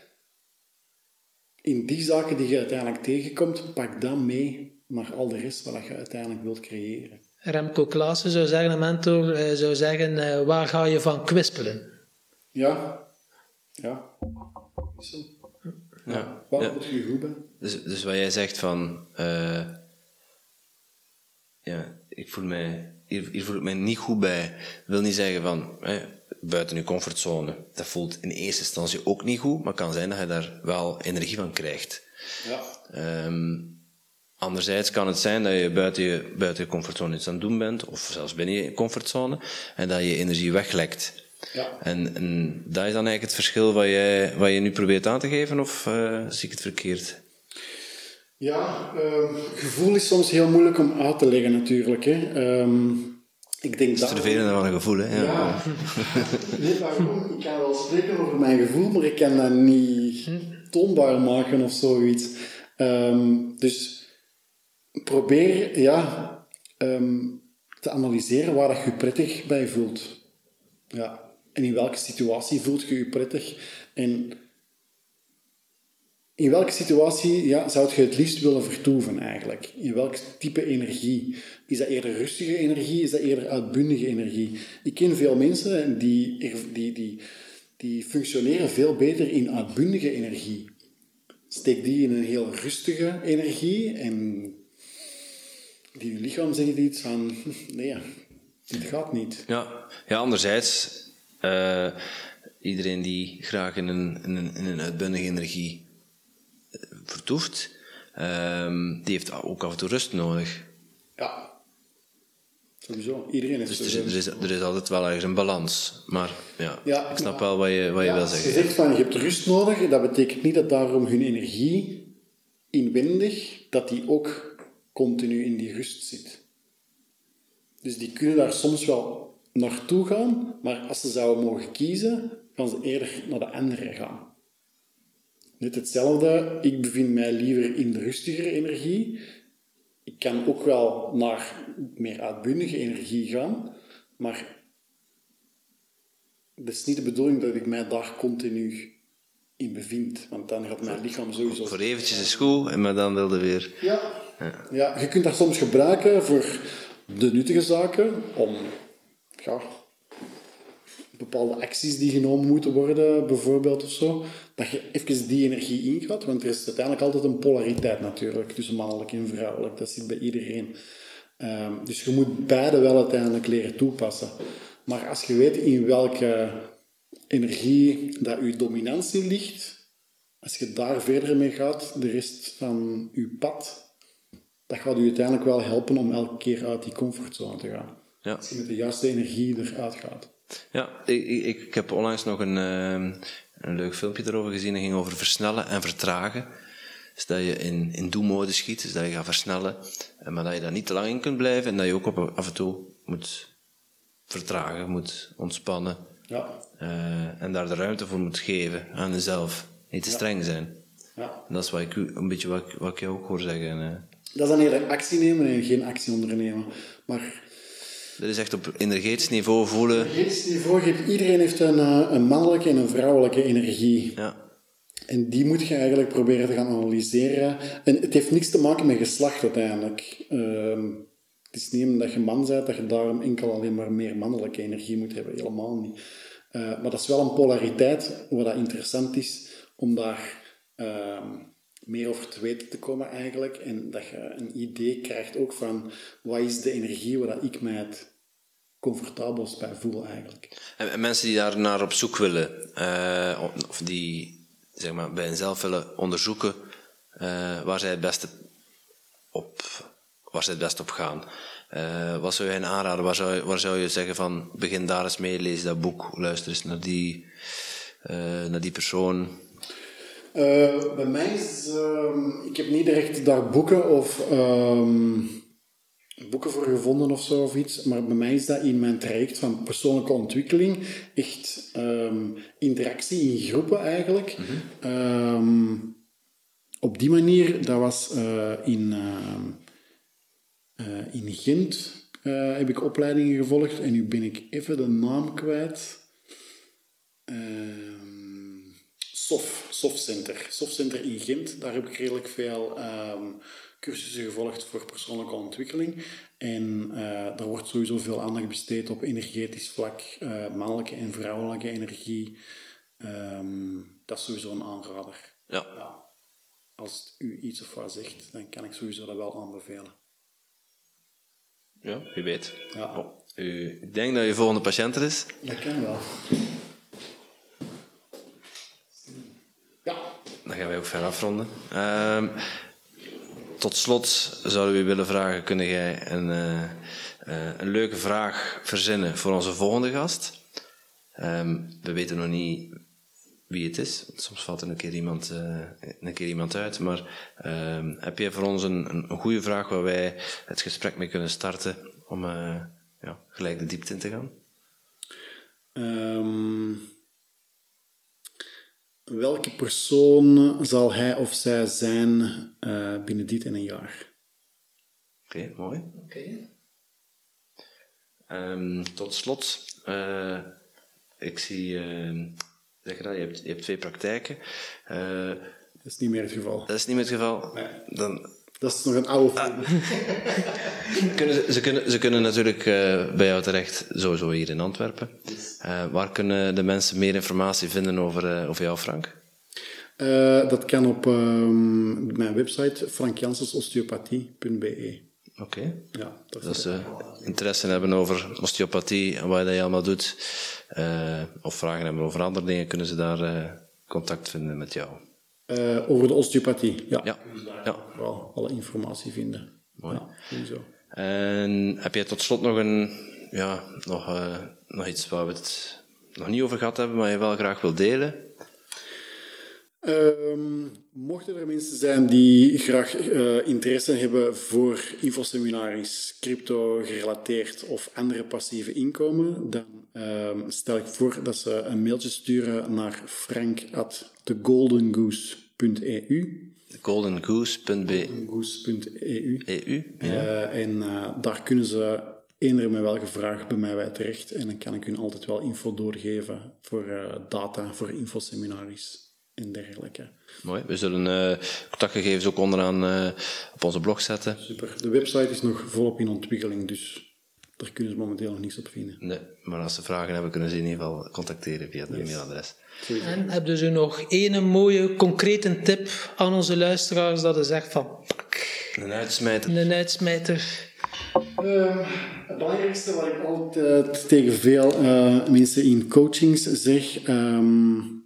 in die zaken die je uiteindelijk tegenkomt, pak dan mee naar al de rest wat je uiteindelijk wilt creëren. Remco Klaassen zou zeggen, een mentor, eh, zou zeggen, eh, waar ga je van kwispelen? Ja, ja. Zo. Ja. Wat ja. moet je goed bij? Dus, dus wat jij zegt van, uh, ja, ik voel mij, hier, hier, voel ik mij niet goed bij. Dat wil niet zeggen van, buiten je comfortzone. Dat voelt in eerste instantie ook niet goed, maar het kan zijn dat je daar wel energie van krijgt. Ja. Um, Anderzijds kan het zijn dat je buiten je, buiten je comfortzone iets aan het doen bent, of zelfs binnen je comfortzone, en dat je energie weglekt. Ja. En, en dat is dan eigenlijk het verschil wat, jij, wat je nu probeert aan te geven, of uh, zie ik het verkeerd? Ja, uh, gevoel is soms heel moeilijk om uit te leggen natuurlijk. Hè. Um, ik denk dat... Het vervelende van een gevoel, hè? Ja. ja. nee, waarom? Ik kan wel spreken over mijn gevoel, maar ik kan dat niet toonbaar maken of zoiets. Um, dus probeer ja, ehm, te analyseren waar dat je prettig bij voelt. Ja. En in welke situatie voelt je je prettig? En in welke situatie ja, zou je het liefst willen vertoeven eigenlijk? In welk type energie? Is dat eerder rustige energie? Is dat eerder uitbundige energie? Ik ken veel mensen die, die, die, die functioneren veel beter in uitbundige energie. Steek die in een heel rustige energie en die lichaam zegt iets van, nee, dit gaat niet. Ja, ja anderzijds, uh, iedereen die graag in een, in een, in een uitbundige energie eh, vertoeft, uh, die heeft ook af en toe rust nodig. Ja, sowieso. Iedereen heeft dus er, er, is, er is altijd wel ergens een balans. Maar ja, ja ik snap wel wat je, wat je wil zeggen. Je zegt van, je hebt rust nodig, dat betekent niet dat daarom hun energie inwendig, dat die ook continu in die rust zit. Dus die kunnen daar soms wel naartoe gaan, maar als ze zouden mogen kiezen, gaan ze eerder naar de andere gaan. Net hetzelfde, ik bevind mij liever in de rustigere energie. Ik kan ook wel naar meer uitbundige energie gaan, maar het is niet de bedoeling dat ik mij daar continu in bevind, want dan gaat mijn lichaam sowieso... Voor eventjes is goed, maar dan wilde weer... Ja, ja. je kunt dat soms gebruiken voor de nuttige zaken, om ja, bepaalde acties die genomen moeten worden, bijvoorbeeld of zo, dat je even die energie ingaat, want er is uiteindelijk altijd een polariteit natuurlijk tussen mannelijk en vrouwelijk, dat zit bij iedereen. Ehm, dus je moet beide wel uiteindelijk leren toepassen. Maar als je weet in welke energie dat je dominantie ligt, als je daar verder mee gaat, de rest van je pad, dat gaat u uiteindelijk wel helpen om elke keer uit die comfortzone te gaan. Ja. Als je met de juiste energie eruit gaat. Ja, ik, ik, ik heb onlangs nog een, ehm, een leuk filmpje erover gezien. Dat ging over versnellen en vertragen. Dus dat je in, in do-mode schiet, dus dat je gaat versnellen, eh, maar dat je daar niet te lang in kunt blijven en dat je ook op, af en toe moet vertragen, moet ontspannen. Ja. Uh, en daar de ruimte voor moet geven aan jezelf. Niet te streng zijn. Ja. En dat is wat ik, een beetje wat, wat ik jou ook hoor zeggen. Dat is dan eerder actie nemen en geen actie ondernemen. Maar... Dat is echt op energetisch niveau voelen. Energetisch niveau iedereen heeft een, eh, een mannelijke en een vrouwelijke energie. Ja. En die moet je eigenlijk proberen te gaan analyseren. En het heeft niks te maken met geslacht uiteindelijk. Uh, het is niet omdat je man bent dat je daarom enkel alleen maar meer mannelijke energie moet hebben. Helemaal niet. Uh, maar dat is wel een polariteit, wat dat interessant is om daar uh, meer over te weten te komen eigenlijk. En dat je een idee krijgt ook van wat is de energie waar ik mij het comfortabelst bij voel eigenlijk. En, mensen die daar naar op zoek willen, uh, of die zeg maar, bij henzelf willen onderzoeken eh, waar zij het beste op, waar zij het beste op gaan. Uh, wat zou je hen aanraden? Waar zou, waar zou je zeggen van begin daar eens mee, lees dat boek, luister eens naar die, naar die persoon? Uh, bij mij is, uh, ik heb niet direct daar boeken of um, boeken voor gevonden of zo of iets, maar bij mij is dat in mijn traject van persoonlijke ontwikkeling echt um, interactie in groepen eigenlijk. Mm -hmm. um, op die manier, dat was uh, in, in Gent, heb ik opleidingen gevolgd en nu ben ik even de naam kwijt. SOF, SOF Center. SOF Center in Gent, daar heb ik redelijk veel um, cursussen gevolgd voor persoonlijke ontwikkeling. En uh, daar wordt sowieso veel aandacht besteed op energetisch vlak, uh, mannelijke en vrouwelijke energie. Um, dat is sowieso een aanrader. Ja. ja. Als het u iets of wat zegt, dan kan ik sowieso dat wel aanbevelen. Ja, wie weet. Ja. Oh, u, ik denk dat je volgende patiënt er is. Dat kan wel. Gaan wij ook verder afronden. Uh, tot slot zouden we willen vragen: kunnen jij een, uh, uh, een leuke vraag verzinnen voor onze volgende gast? Um, we weten nog niet wie het is. Soms valt er een keer iemand, uh, een keer iemand uit. Maar ehm, heb jij voor ons een, goede vraag waar wij het gesprek mee kunnen starten om ja, gelijk de diepte in te gaan? Welke persoon zal hij of zij zijn uh, binnen dit en een jaar? Oké, okay, mooi. Oké. Okay. Um, tot slot, uh, ik zie, uh, zeg je dat, je hebt, je hebt twee praktijken. dat is niet meer het geval. Dat is niet meer het geval. Nee. Dan, dat is nog een oude ah. kunnen ze, ze, kunnen, ze kunnen natuurlijk uh, bij jou terecht, sowieso hier in Antwerpen. Uh, waar kunnen de mensen meer informatie vinden over, uh, over jou, Frank? dat kan op um, mijn website frankjansensosteopathie.be. Oké. Okay. Ja, dat Als ze interesse hebben over osteopathie en wat je allemaal doet, of vragen hebben over andere dingen, kunnen ze daar contact vinden met jou. Uh, over de osteopathie, ja. Ja. ja. Wel alle informatie vinden. Mooi. Ja, sowieso. En heb jij tot slot nog, een, ja, nog, uh, nog iets waar we het nog niet over gehad hebben, maar je wel graag wil delen? Um, mochten er mensen zijn die graag uh, interesse hebben voor infoseminaries, crypto gerelateerd of andere passieve inkomen, dan um, stel ik voor dat ze een mailtje sturen naar frank@thegoldengoose.eu. Goldengoose.eu. EU, ja. uh, en uh, daar kunnen ze eender met welke vraag bij mij bij terecht. En dan kan ik hun altijd wel info doorgeven voor data, voor infoseminaries en dergelijke. Mooi. We zullen uh, contactgegevens ook onderaan uh, op onze blog zetten. Super. De website is nog volop in ontwikkeling, dus daar kunnen ze momenteel nog niets op vinden. Nee, maar als ze vragen hebben, kunnen ze in ieder geval contacteren via het yes. mailadres. En hebben ze nog één mooie, concrete tip aan onze luisteraars dat ze zegt van... Een uitsmijter. Een uitsmijter. Uh, het belangrijkste wat ik altijd tegen veel uh, mensen in coachings zeg... Um,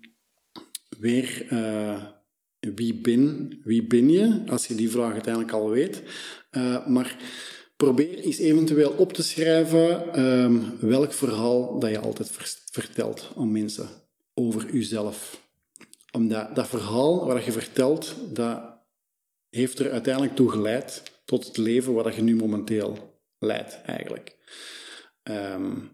weer uh, wie, ben, wie ben je, als je die vraag uiteindelijk al weet. Uh, maar probeer eens eventueel op te schrijven um, welk verhaal dat je altijd vertelt aan mensen over jezelf. Omdat dat verhaal wat je vertelt, dat heeft er uiteindelijk toe geleid tot het leven wat je nu momenteel leidt, eigenlijk. Um,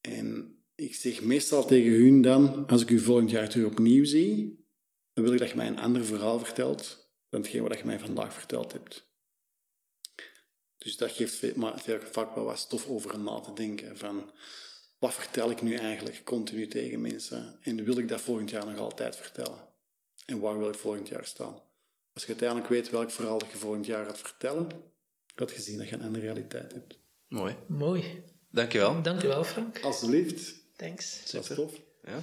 en ik zeg meestal tegen hun dan, als ik u volgend jaar terug opnieuw zie, dan wil ik dat je mij een ander verhaal vertelt dan hetgeen wat je mij vandaag verteld hebt. Dus dat geeft vaak wel wat stof over na te denken van wat vertel ik nu eigenlijk continu tegen mensen en wil ik dat volgend jaar nog altijd vertellen? En waar wil ik volgend jaar staan? Als je uiteindelijk weet welk verhaal je volgend jaar gaat vertellen, gaat je zien dat je een andere realiteit hebt. Mooi. Mooi. Dankjewel. Dankjewel, Frank. Alsjeblieft. Thanks. Superproff. Ja.